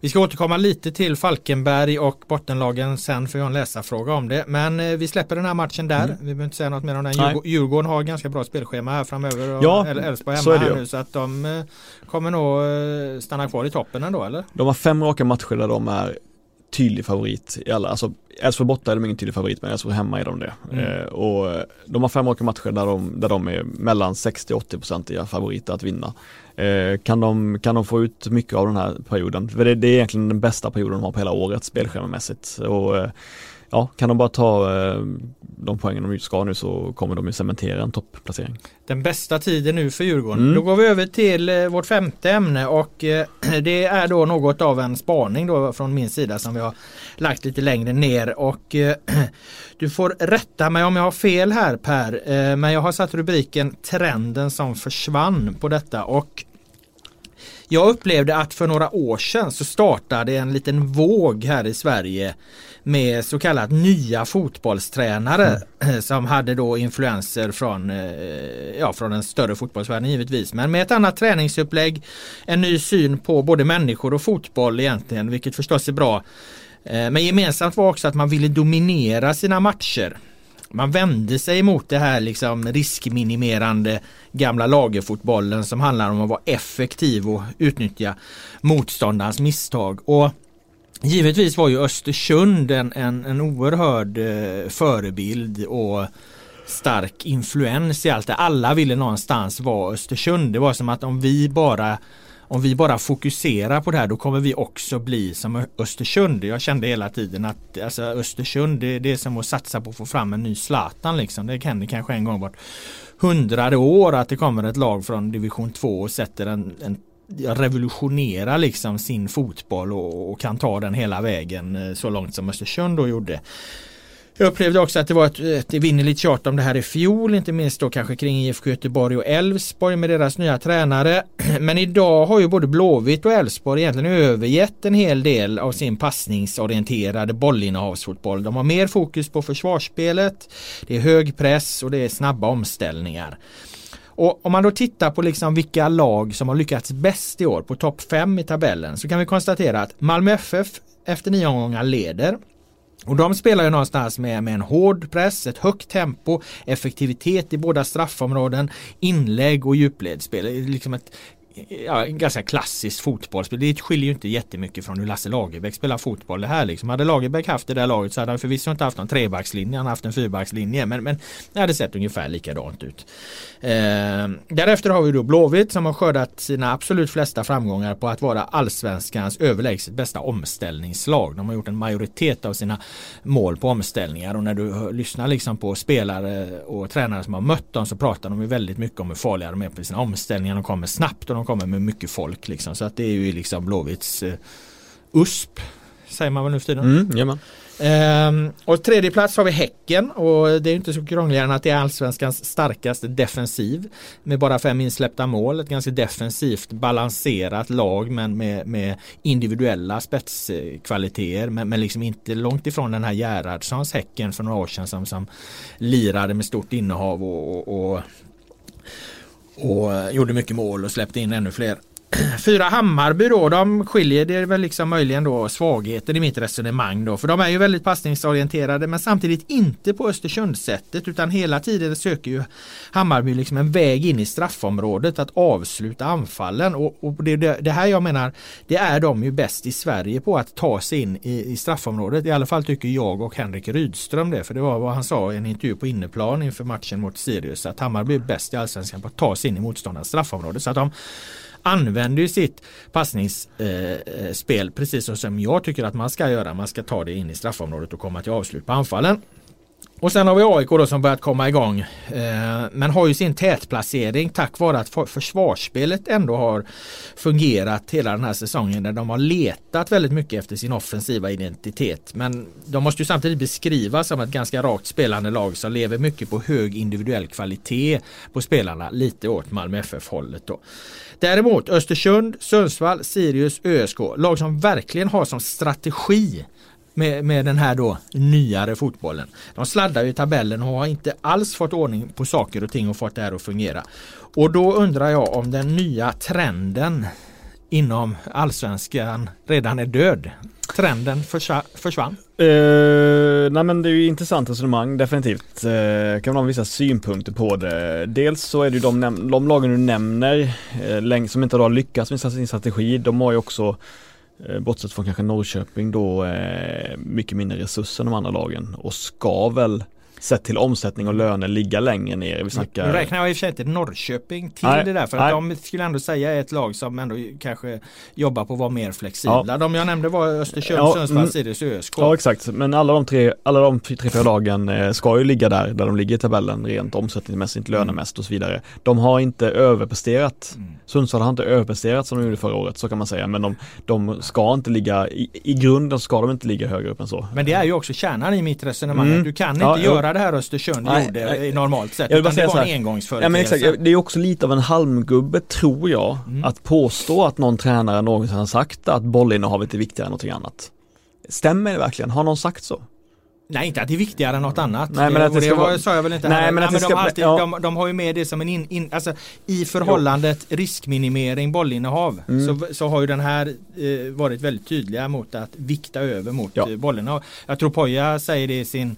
Vi ska återkomma lite till Falkenberg och bottenlagen sen för jag har en läsarfråga om det. Men eh, vi släpper den här matchen där. Mm. Vi behöver inte säga något mer om den. Nej. Djurgården, har ganska bra spelschema här framöver. Och Ja, El- Elfsborg så hemma här nu så att de eh, kommer nog eh, stanna kvar i toppen ändå eller? De har fem raka matcher där de är tydlig favorit i alla, alltså Elfsborg borta är de ingen tydlig favorit men Elfsborg hemma är de det. Mm. Eh, och de har fem raka matcher där de, där de är mellan 60-80% favoriter att vinna. Eh, kan, de, kan de få ut mycket av den här perioden? För det, det är egentligen den bästa perioden de har på hela året spelschemamässigt. Och eh, ja, kan de bara ta eh, de poängen de ska nu så kommer de ju cementera en topplacering. Den bästa tiden nu för Djurgården. Mm. Då går vi över till eh, vårt femte ämne och eh, det är då något av en spaning då från min sida som vi har lagt lite längre ner och du får rätta mig om jag har fel här Per men jag har satt rubriken Trenden som försvann på detta och Jag upplevde att för några år sedan så startade en liten våg här i Sverige med så kallat nya fotbollstränare mm. som hade då influenser från, eh, ja, från den större fotbollsvärlden givetvis. Men med ett annat träningsupplägg, en ny syn på både människor och fotboll egentligen, vilket förstås är bra. Eh, men gemensamt var också att man ville dominera sina matcher. Man vände sig mot det här liksom riskminimerande gamla lagerfotbollen som handlar om att vara effektiv och utnyttja motståndarens misstag. Och Givetvis var ju Östersund en, en, en oerhörd eh, förebild och stark influens i allt det. Alla ville någonstans vara Östersund. Det var som att om vi bara om vi bara fokuserar på det här då kommer vi också bli som Östersund. Jag kände hela tiden att alltså, Östersund det, det är som att satsa på att få fram en ny Zlatan. Liksom. Det händer kanske en gång vart hundrade år att det kommer ett lag från division 2 och sätter en, en revolutionerar liksom sin fotboll och, och, kan ta den hela vägen eh, så långt som Östersund då gjorde. Jag upplevde också att det var ett, ett evinnerligt tjat om det här i fjol, inte minst då kanske kring IFK Göteborg och Elfsborg med deras nya tränare. Men idag har ju både Blåvitt och Elfsborg egentligen övergett en hel del av sin passningsorienterade bollinnehavsfotboll. De har mer fokus på försvarsspelet, det är hög press och det är snabba omställningar. Och om man då tittar på liksom vilka lag som har lyckats bäst i år på topp 5 i tabellen så kan vi konstatera att Malmö FF efter nio omgångar leder. Och de spelar ju någonstans med, med en hård press, ett högt tempo, effektivitet i båda straffområden, inlägg och djupledsspel. Liksom ett ja, ganska klassiskt fotbollsspel. Det skiljer ju inte jättemycket från hur Lasse Lagerbäck spelar fotboll. Det här liksom. Hade Lagerbäck haft det där laget så hade han förvisso inte haft någon trebackslinje. Han hade haft en fyrbackslinje. Men, men det hade sett ungefär likadant ut. Eh, därefter har vi då Blåvitt som har skördat sina absolut flesta framgångar på att vara allsvenskans överlägset bästa omställningslag. De har gjort en majoritet av sina mål på omställningar och när du lyssnar liksom på spelare och tränare som har mött dem så pratar de ju väldigt mycket om hur farliga de är på sina omställningar. De kommer snabbt och de kommer med mycket folk liksom. Så att det är ju liksom Blåvitts eh, USP. Säger man väl nu för tiden. Mm, Ehm, och tredje plats har vi Häcken och det är inte så krångligare än att det är allsvenskans starkaste defensiv. Med bara fem insläppta mål. Ett ganska defensivt balanserat lag men med, med individuella spetskvaliteter. Men, men liksom inte långt ifrån den här Gerhardssons Häcken för några år sedan som, som lirade med stort innehav och, och, och och eh, gjorde mycket mål och släppte in ännu fler. Fyra Hammarby då, de skiljer, det är väl liksom möjligen då svagheten i mitt resonemang då. För de är ju väldigt passningsorienterade men samtidigt inte på Östersundssättet utan hela tiden söker ju Hammarby liksom en väg in i straffområdet att avsluta anfallen. Och, och det, det, det, här jag menar, det är de ju bäst i Sverige på att ta sig in i, i straffområdet. I alla fall tycker jag och Henrik Rydström det. För det var vad han sa i en intervju på inneplan inför matchen mot Sirius. Att Hammarby är bäst i allsvenskan på att ta sig in i motståndarens straffområde. Så att de använder ju sitt passningsspel eh, eh, precis som jag tycker att man ska göra. Man ska ta det in i straffområdet och komma till avslut på anfallen. Och sen har vi AIK då som börjat komma igång. Eh, men har ju sin tätplacering tack vare att försvarsspelet ändå har fungerat hela den här säsongen. Där de har letat väldigt mycket efter sin offensiva identitet. Men de måste ju samtidigt beskrivas som ett ganska rakt spelande lag som lever mycket på hög individuell kvalitet på spelarna. Lite åt Malmö FF hållet då. Däremot Östersund, Sundsvall, Sirius, ÖSK. Lag som verkligen har som strategi med, med den här då nyare fotbollen. De sladdar ju i tabellen och har inte alls fått ordning på saker och ting och fått det här att fungera. Och då undrar jag om den nya trenden inom allsvenskan redan är död. Trenden försvann. Uh, nej men det är ju intressant resonemang definitivt. Uh, kan man ha vissa synpunkter på det. Dels så är det ju de, de lagen du nämner uh, som inte har lyckats med sin strategi. De har ju också bortsett från kanske Norrköping då eh, mycket mindre resurser än de andra lagen och ska väl sett till omsättning och löner ligga längre ner. Vi snackar... Nu räknar jag i och för sig inte Norrköping till nej, det där för att de skulle ändå säga är ett lag som ändå kanske jobbar på att vara mer flexibla. Ja. De jag nämnde var Östersund, ja, Sundsvall, mm. Sirius och ÖSK. Ja exakt, men alla de tre, alla de tre, fyra lagen eh, ska ju ligga där, där de ligger i tabellen rent omsättningsmässigt, mm. lönemässigt och så vidare. De har inte överpresterat. Mm. Sundsvall har inte överpresterat som de gjorde förra året, så kan man säga. Men de, de ska inte ligga, i, i grunden ska de inte ligga högre upp än så. Men det är ju också kärnan i mitt resonemang. Mm. Du kan inte ja, göra det här Östersund Nej, gjorde nej. normalt sett. Jag vill bara säga det var en engångsföreteelse. Ja men exakt, det är också lite av en halmgubbe tror jag, Mm. att påstå att någon tränare någonsin har sagt att bollinnehavet är viktigare än någonting annat. Stämmer det verkligen? Har någon sagt så? Nej inte att det är viktigare än något annat. Nej, men att det det ska var, vara- sa jag väl inte Nej, heller. men att det de, ska- alltid, ja. de, de har ju med det som en in, in, alltså, I förhållandet riskminimering bollinnehav Mm. så, så har ju den här eh, varit väldigt tydliga mot att vikta över mot Ja. eh, bollinnehav. Jag tror Poja säger det i sin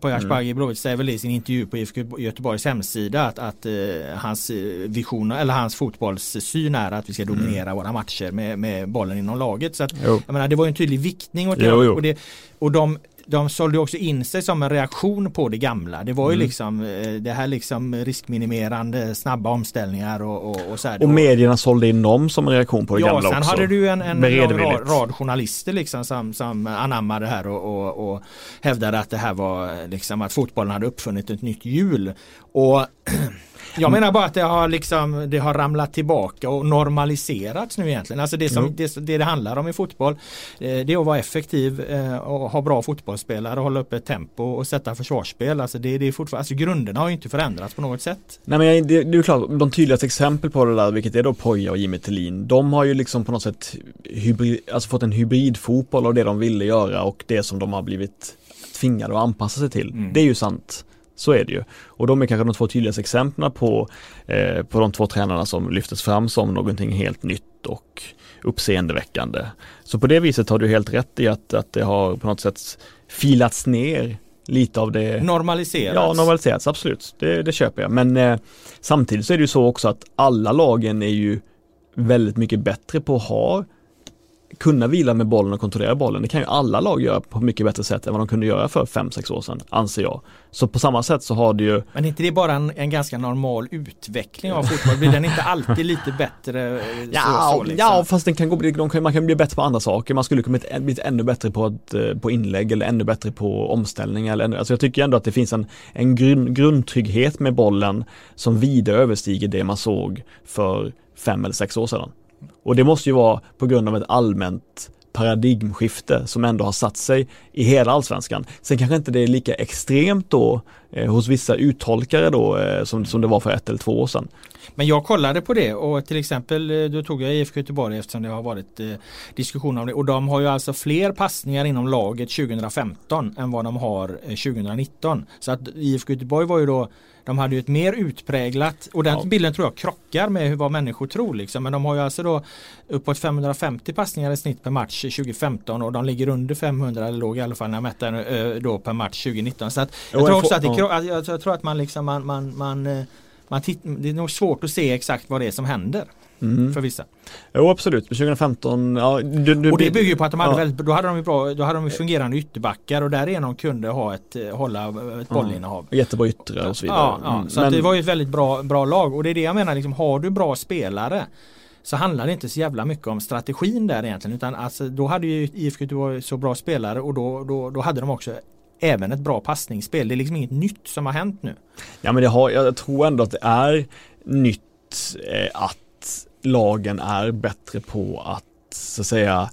Poya Mm. Asbaghi Blåvitt säger väl i sin intervju på IFK Göteborgs hemsida att, att eh, hans eh, vision eller hans fotbollssyn är att vi ska dominera våra matcher med, med bollen inom laget. Så att, Jo. jag menar, det var ju en tydlig viktning åt det Jo, jo. Och, det, och de, de sålde också in sig som en reaktion på det gamla. Det var ju Mm. liksom eh, det här liksom riskminimerande snabba omställningar och, och, och så här. Och medierna sålde in dem som en reaktion på det Ja, gamla sen också. hade du en, en rad, rad journalister liksom som, som anammade det här och, och, och hävdade att det här var liksom att fotbollen hade uppfunnit ett nytt hjul. Och jag menar bara att det har liksom det har ramlat tillbaka och normaliserats nu egentligen. Alltså det som Mm. det, det det handlar om i fotboll eh, det är att vara effektiv eh, och ha bra fotbollsspelare, hålla uppe ett tempo och sätta försvarsspel. Alltså det, det är fortfarande, alltså grunderna har ju inte förändrats på något sätt. Nej men det, det är klart, de tydligaste exempel på det där, vilket är då Poja och Jimmy Tillin, de har ju liksom på något sätt hybrid, alltså fått en hybridfotboll av det de ville göra och det som de har blivit tvingade att anpassa sig till. Mm. Det är ju sant. Så är det ju. Och de är kanske de två tydligaste exemplen på, eh, på de två tränarna som lyftes fram som någonting helt nytt och uppseendeväckande. Så på det viset har du helt rätt i att, att det har på något sätt filats ner lite av det Normaliserats. Ja, normaliserats, absolut. Det, det köper jag. Men eh, samtidigt så är det ju så också att alla lagen är ju väldigt mycket bättre på att ha kunna vila med bollen och kontrollera bollen. Det kan ju alla lag göra på mycket bättre sätt än vad de kunde göra för 5-6 år sedan, anser jag. Så på samma sätt så har det ju Men är inte det bara en, en ganska normal utveckling av fotboll? Blir den inte alltid lite bättre? eh, Ja, så, så, liksom? ja fast den kan gå, de kan, man kan bli bättre på andra saker. Man skulle kunna bli, bli ännu bättre på, ett, eh, på inlägg eller ännu bättre på omställningar. Eller ännu, alltså jag tycker ändå att det finns en, en grund, grundtrygghet med bollen som vida överstiger det man såg för fem eller sex år sedan. Och det måste ju vara på grund av ett allmänt paradigmskifte som ändå har satt sig i hela allsvenskan. Sen kanske inte det är lika extremt då eh, hos vissa uttolkare då eh, som, som det var för ett eller två år sedan. Men jag kollade på det och till exempel eh, då tog jag IFK Göteborg eftersom det har varit eh, diskussion om det och de har ju alltså fler passningar inom laget 2015 än vad de har eh, 2019. Så att IFK Göteborg var ju då de hade ju ett mer utpräglat och den Ja. bilden tror jag krockar med hur- vad människor tror liksom. Men de har ju alltså då uppåt 550 passningar i snitt per match 2015 och de ligger under 500 eller låg i alla fall när jag mätte då per match 2019. Så att jag Jo, tror också att det, ja. kro- att jag, jag tror att man liksom man, man, man eh, man titt, det är nog svårt att se exakt vad det är som händer Mm. för vissa. Jo absolut, 2015, ja du, du, Och det bygger ju på att de hade ja. väldigt, då hade de bra, då hade de fungerande ytterbackar och därigenom kunde ha ett, eh, hålla ett bollinnehav. Jättebra yttre och så vidare. Ja, ja. Mm, så att det var ju ett väldigt bra, bra lag och det är det jag menar, liksom, har du bra spelare så handlar det inte så jävla mycket om strategin där egentligen utan alltså, då hade ju IFK Göteborg så bra spelare och då, då, då hade de också även ett bra passningsspel. Det är liksom inget nytt som har hänt nu. Ja men det har, jag tror ändå att det är nytt eh, att lagen är bättre på att så att säga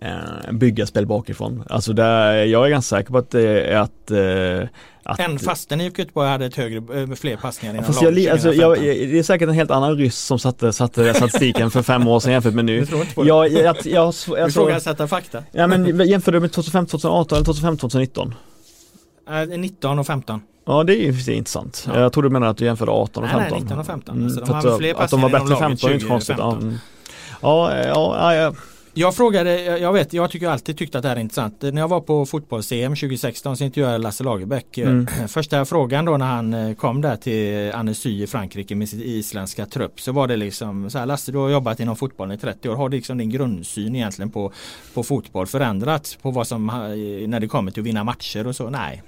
eh, bygga spel bakifrån. Alltså där, jag är ganska säker på att det är att, eh, att Än fastän IFK Göteborg hade ett högre, fler passningar inom Fast jag, alltså, jag, 2015. det är säkert en helt annan ryss som satte, satte statistiken för fem år sedan jämfört med nu. Du tror inte på det? Jag, jag, jag, jag, Du alltså, ifrågasätter fakta. ja, men jämför du med 2015, 2018 eller 2015, 2019? Eh, 19 och 15. Ja det är ju intressant. Ja. Jag tror du menar att du jämförde 18 och Nej, nej, 15. 19 och 15. Mm, Alltså, de att, fler att de var bättre inom laget 15 är inte konstigt. Ja, 2015. mm. ja, ja, ja, ja. Jag frågade, jag vet, jag tycker alltid tyckt att det här är intressant. När jag var på fotbolls-EM 2016 så intervjuade jag Lasse Lagerbäck. Mm. Första frågan då när han eh, kom där till Annecy i Frankrike med sin isländska trupp så var det liksom så här Lasse du har jobbat inom fotbollen i 30 år. Har liksom din grundsyn egentligen på, på fotboll förändrats på vad som när det kommer till att vinna matcher och så? Nej.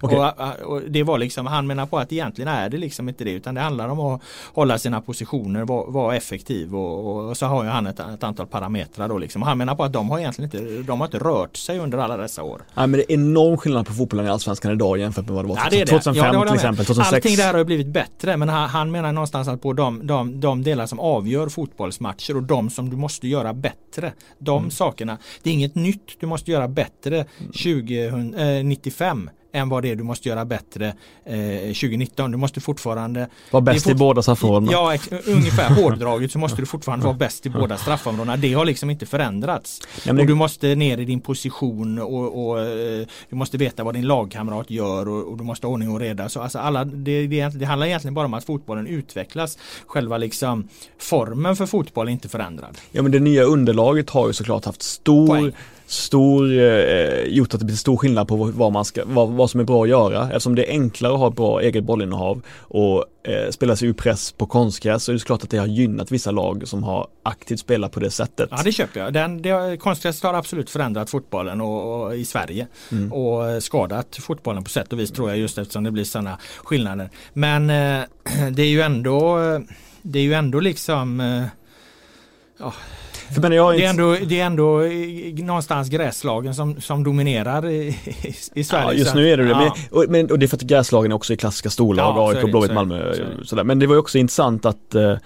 Okej. Och, och det var liksom, han menar på att egentligen är det liksom inte det utan det handlar om att hålla sina positioner, vara, vara effektiv och, och, och så har ju han ett, ett antal parametrar då liksom. Han menar på att de har egentligen inte, de har inte rört sig under alla dessa år. Nej men det är enorm skillnad på fotbollen i Allsvenskan idag jämfört med vad det var Ja, det är det. 2005 Ja, till exempel, 2006. Allting där har ju blivit bättre men han, han menar någonstans att på de, de, de delar som avgör fotbollsmatcher och de som du måste göra bättre. De Mm. sakerna. Det är inget nytt du måste göra bättre 2095 än vad det är du måste göra bättre eh, 2019. Du måste fortfarande Var bäst är i båda straffområdena. Ja, ungefär hårdraget så måste du fortfarande vara bäst i båda straffområdena. Det har liksom inte förändrats. Ja, men Och du måste ner i din position och, och eh, du måste veta vad din lagkamrat gör och, och du måste ha ordning och reda. Så alltså alla, det, det, det handlar egentligen bara om att fotbollen utvecklas. Själva liksom formen för fotboll är inte förändrad. Ja men det nya underlaget har ju såklart haft stor, Poäng. Stor, eh, gjort att det blir stor skillnad på vad, man ska, vad, vad som är bra att göra. Eftersom det är enklare att ha ett bra eget bollinnehav och eh, spela sig ur press på konstgräs så är det klart att det har gynnat vissa lag som har aktivt spelat på det sättet. Ja det köper jag. Den, det, konstgräset har absolut förändrat fotbollen och, och i Sverige Mm. och eh, skadat fotbollen på sätt och vis tror jag just eftersom det blir sådana skillnader. Men eh, det är ju ändå eh, det är ju ändå liksom eh, För men jag det är ändå, det är ändå eh, någonstans gräslagen som, som dominerar i, i, Sverige. Ja, just nu är det det. Ja. Men, och, men, och det är för att gräslagen är också i klassiska storlag, Ja, AIK, Blåvitt, Malmö. så. Sådär. Men det var ju också intressant att eh,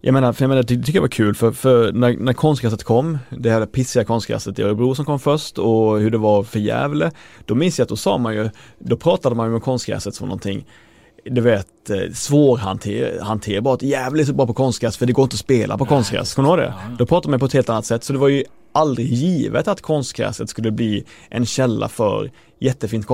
jag menar, för jag menar, det tycker jag var kul för, för när, när konstgräset kom, det här pissiga konstgräset i Örebro som kom först och hur det var för Gävle, då minns jag att då sa man ju, då pratade man ju om konstgräset som någonting du vet, eh, svårhanterbart. Så bra på konstgräs för det går inte att spela på Nej, konstgräs. Kommer du ihåg det? ja. Då pratade man på ett helt annat sätt. Så det var ju aldrig givet att konstgräset skulle bli en källa för jättefint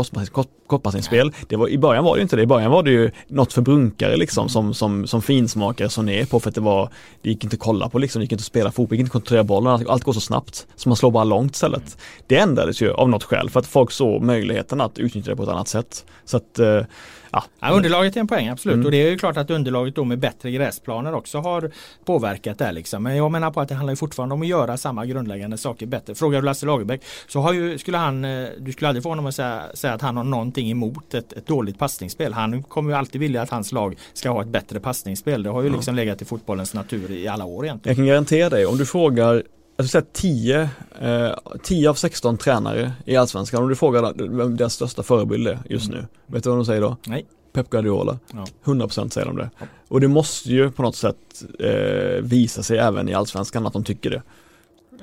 kopparsinspel. Det var, I början var det ju inte det. I början var det ju något för brunkare liksom som, som, som finsmakare så ner på för att det var, det gick inte att kolla på liksom, det gick inte att spela fotboll, det gick inte att kontrollera bollen, allt, allt går så snabbt. Så man slår bara långt istället. Det ändrades ju av något skäl för att folk såg möjligheten att utnyttja det på ett annat sätt. Så att, eh, ja. Ja, underlaget är en poäng, absolut. Mm. Och det är ju klart att underlaget då med bättre gräsplaner också har påverkat det. Liksom. Men jag menar på att det handlar fortfarande om att göra samma grundläggande saker bättre. Frågar du Lasse Lagerbäck så ju, skulle han, eh, du skulle aldrig få honom att säga, säga att han har någonting emot ett, ett dåligt passningsspel. Han kommer ju alltid vilja att hans lag ska ha ett bättre passningsspel. Det har ju liksom legat i fotbollens natur i alla år egentligen. Jag kan garantera dig, om du frågar jag skulle säga 10, eh, 10 av 16 tränare i Allsvenskan, om du frågar vem deras största förebild är just nu, vet du vad de säger då? Nej. Pep Guardiola. Ja. 100% säger de det. Och det måste ju på något sätt eh, visa sig även i Allsvenskan att de tycker det.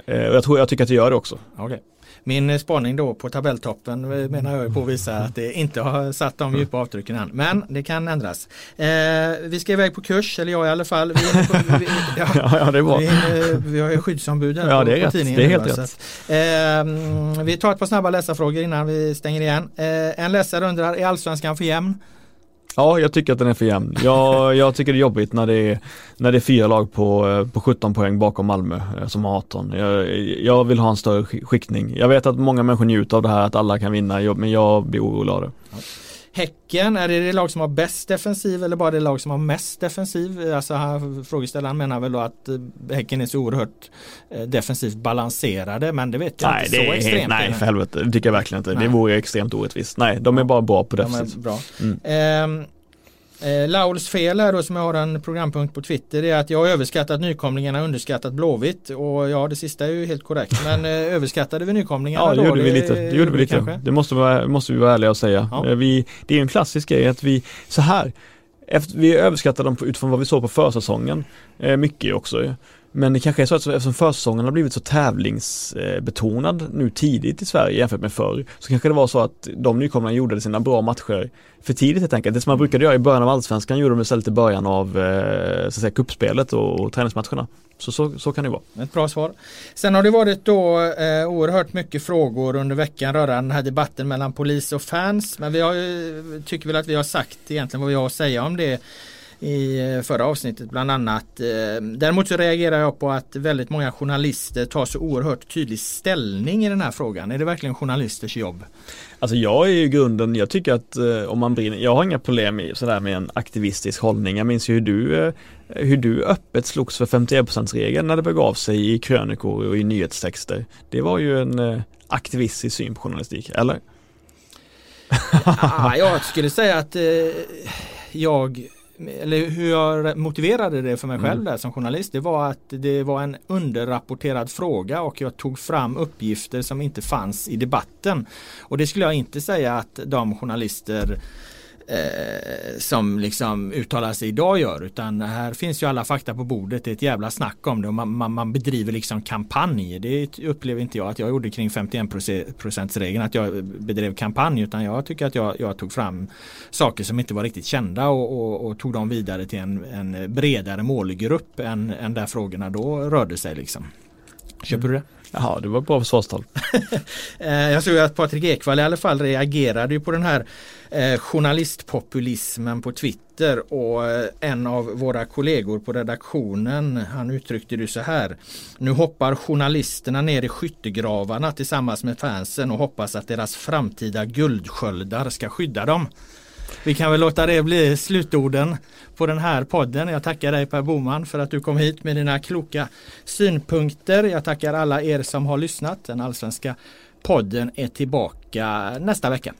Eh, och jag tror, jag tycker att det gör det också. Okej. Min eh, spaning då på tabelltoppen eh, menar jag på att visa att det inte har satt de djupa avtrycken än. Men det kan ändras. Eh, vi ska iväg på kurs, eller jag i alla fall. Vi, på, vi, ja, Ja, det är bra. vi, inne- vi har ju skyddsombud här Ja, på, det är på tidningen. Det är nu, helt va, rätt. att, eh, vi tar ett par snabba läsarfrågor innan vi stänger igen. Eh, en läsare undrar, är allsvenskan för jämn? Ja, jag tycker att den är för jämn. Jag, jag tycker det är jobbigt när det är, när det är fyra lag på, eh, på 17 poäng bakom Malmö eh, som har 18. Jag, jag vill ha en större skiktning. Jag vet att många människor njuter av det här att alla kan vinna, men jag blir orolig av det. Häcken, är det det lag som har bäst defensiv eller bara det lag som har mest defensiv? Alltså här, frågeställaren menar väl då att eh, Häcken är så oerhört eh, defensivt balanserade men det vet jag Nej, inte det så är extremt. helt, nej för helvete, det tycker jag verkligen inte. Nej. Det vore extremt orättvist. Nej, de är bara bra på De är defensivt. bra. Mm. Ehm, eh, Lauls fel här då som jag har en programpunkt på Twitter är att jag har överskattat nykomlingarna och underskattat Blåvitt och ja det sista är ju helt korrekt men eh, överskattade vi nykomlingarna Ja, det då? gjorde vi lite. Det gjorde vi lite. kanske? Det måste, vara, måste vi vara ärliga och säga. Ja. Eh, Vi, det är ju en klassisk grej att vi, så här, efter, vi överskattar dem på- utifrån vad vi såg på försäsongen. Eh, mycket också ju. Men det kanske är så att eftersom försäsongen har blivit så tävlingsbetonad nu tidigt i Sverige jämfört med förr så kanske det var så att de nykomlingarna gjorde sina bra matcher för tidigt helt enkelt. Det som man brukade göra i början av allsvenskan gjorde de istället i början av eh, så att säga, kuppspelet och, och träningsmatcherna. Så, så, så kan det vara. Ett bra svar. Sen har det varit då eh, oerhört mycket frågor under veckan rörande den här debatten mellan polis och fans. Men vi har tycker väl att vi har sagt egentligen vad vi har att säga om det i eh, förra avsnittet bland annat. Eh, Däremot så reagerar jag på att väldigt många journalister tar så oerhört tydlig ställning i den här frågan. Är det verkligen journalisters jobb? Alltså jag är ju grunden, jag tycker att eh, om man brinner, jag har inga problem i, sådär med en aktivistisk hållning. Jag minns ju hur du, hur du öppet slogs för 51%-regeln när det begav sig i krönikor och i nyhetstexter. Det var ju en aktivistisk syn på journalistik, eller? ah, jag skulle säga att eh, jag eller hur jag motiverade det för mig själv Mm. där som journalist det var att det var en underrapporterad fråga och jag tog fram uppgifter som inte fanns i debatten. Och det skulle jag inte säga att de journalister eh, som liksom uttalar sig idag gör utan här finns ju alla fakta på bordet. Det är ett jävla snack om det och man, man, man bedriver liksom kampanj. Det upplever inte jag att jag gjorde kring 51% regeln att jag bedrev kampanj utan jag tycker att jag, jag tog fram saker som inte var riktigt kända och, och, och tog dem vidare till en, en bredare målgrupp än, än där frågorna då rörde sig liksom. Köper du det? Ja, det var bra försvarstal. Eh, jag såg att Patrik Ekwall i alla fall reagerade på den här eh, journalistpopulismen på Twitter och eh, en av våra kollegor på redaktionen han uttryckte det så här. Nu hoppar journalisterna ner i skyttegravarna tillsammans med fansen och hoppas att deras framtida guldsköldar ska skydda dem. Vi kan väl låta det bli slutorden på den här podden. Jag tackar dig Per Boman för att du kom hit med dina kloka synpunkter. Jag tackar alla er som har lyssnat. Den allsvenska podden är tillbaka nästa vecka.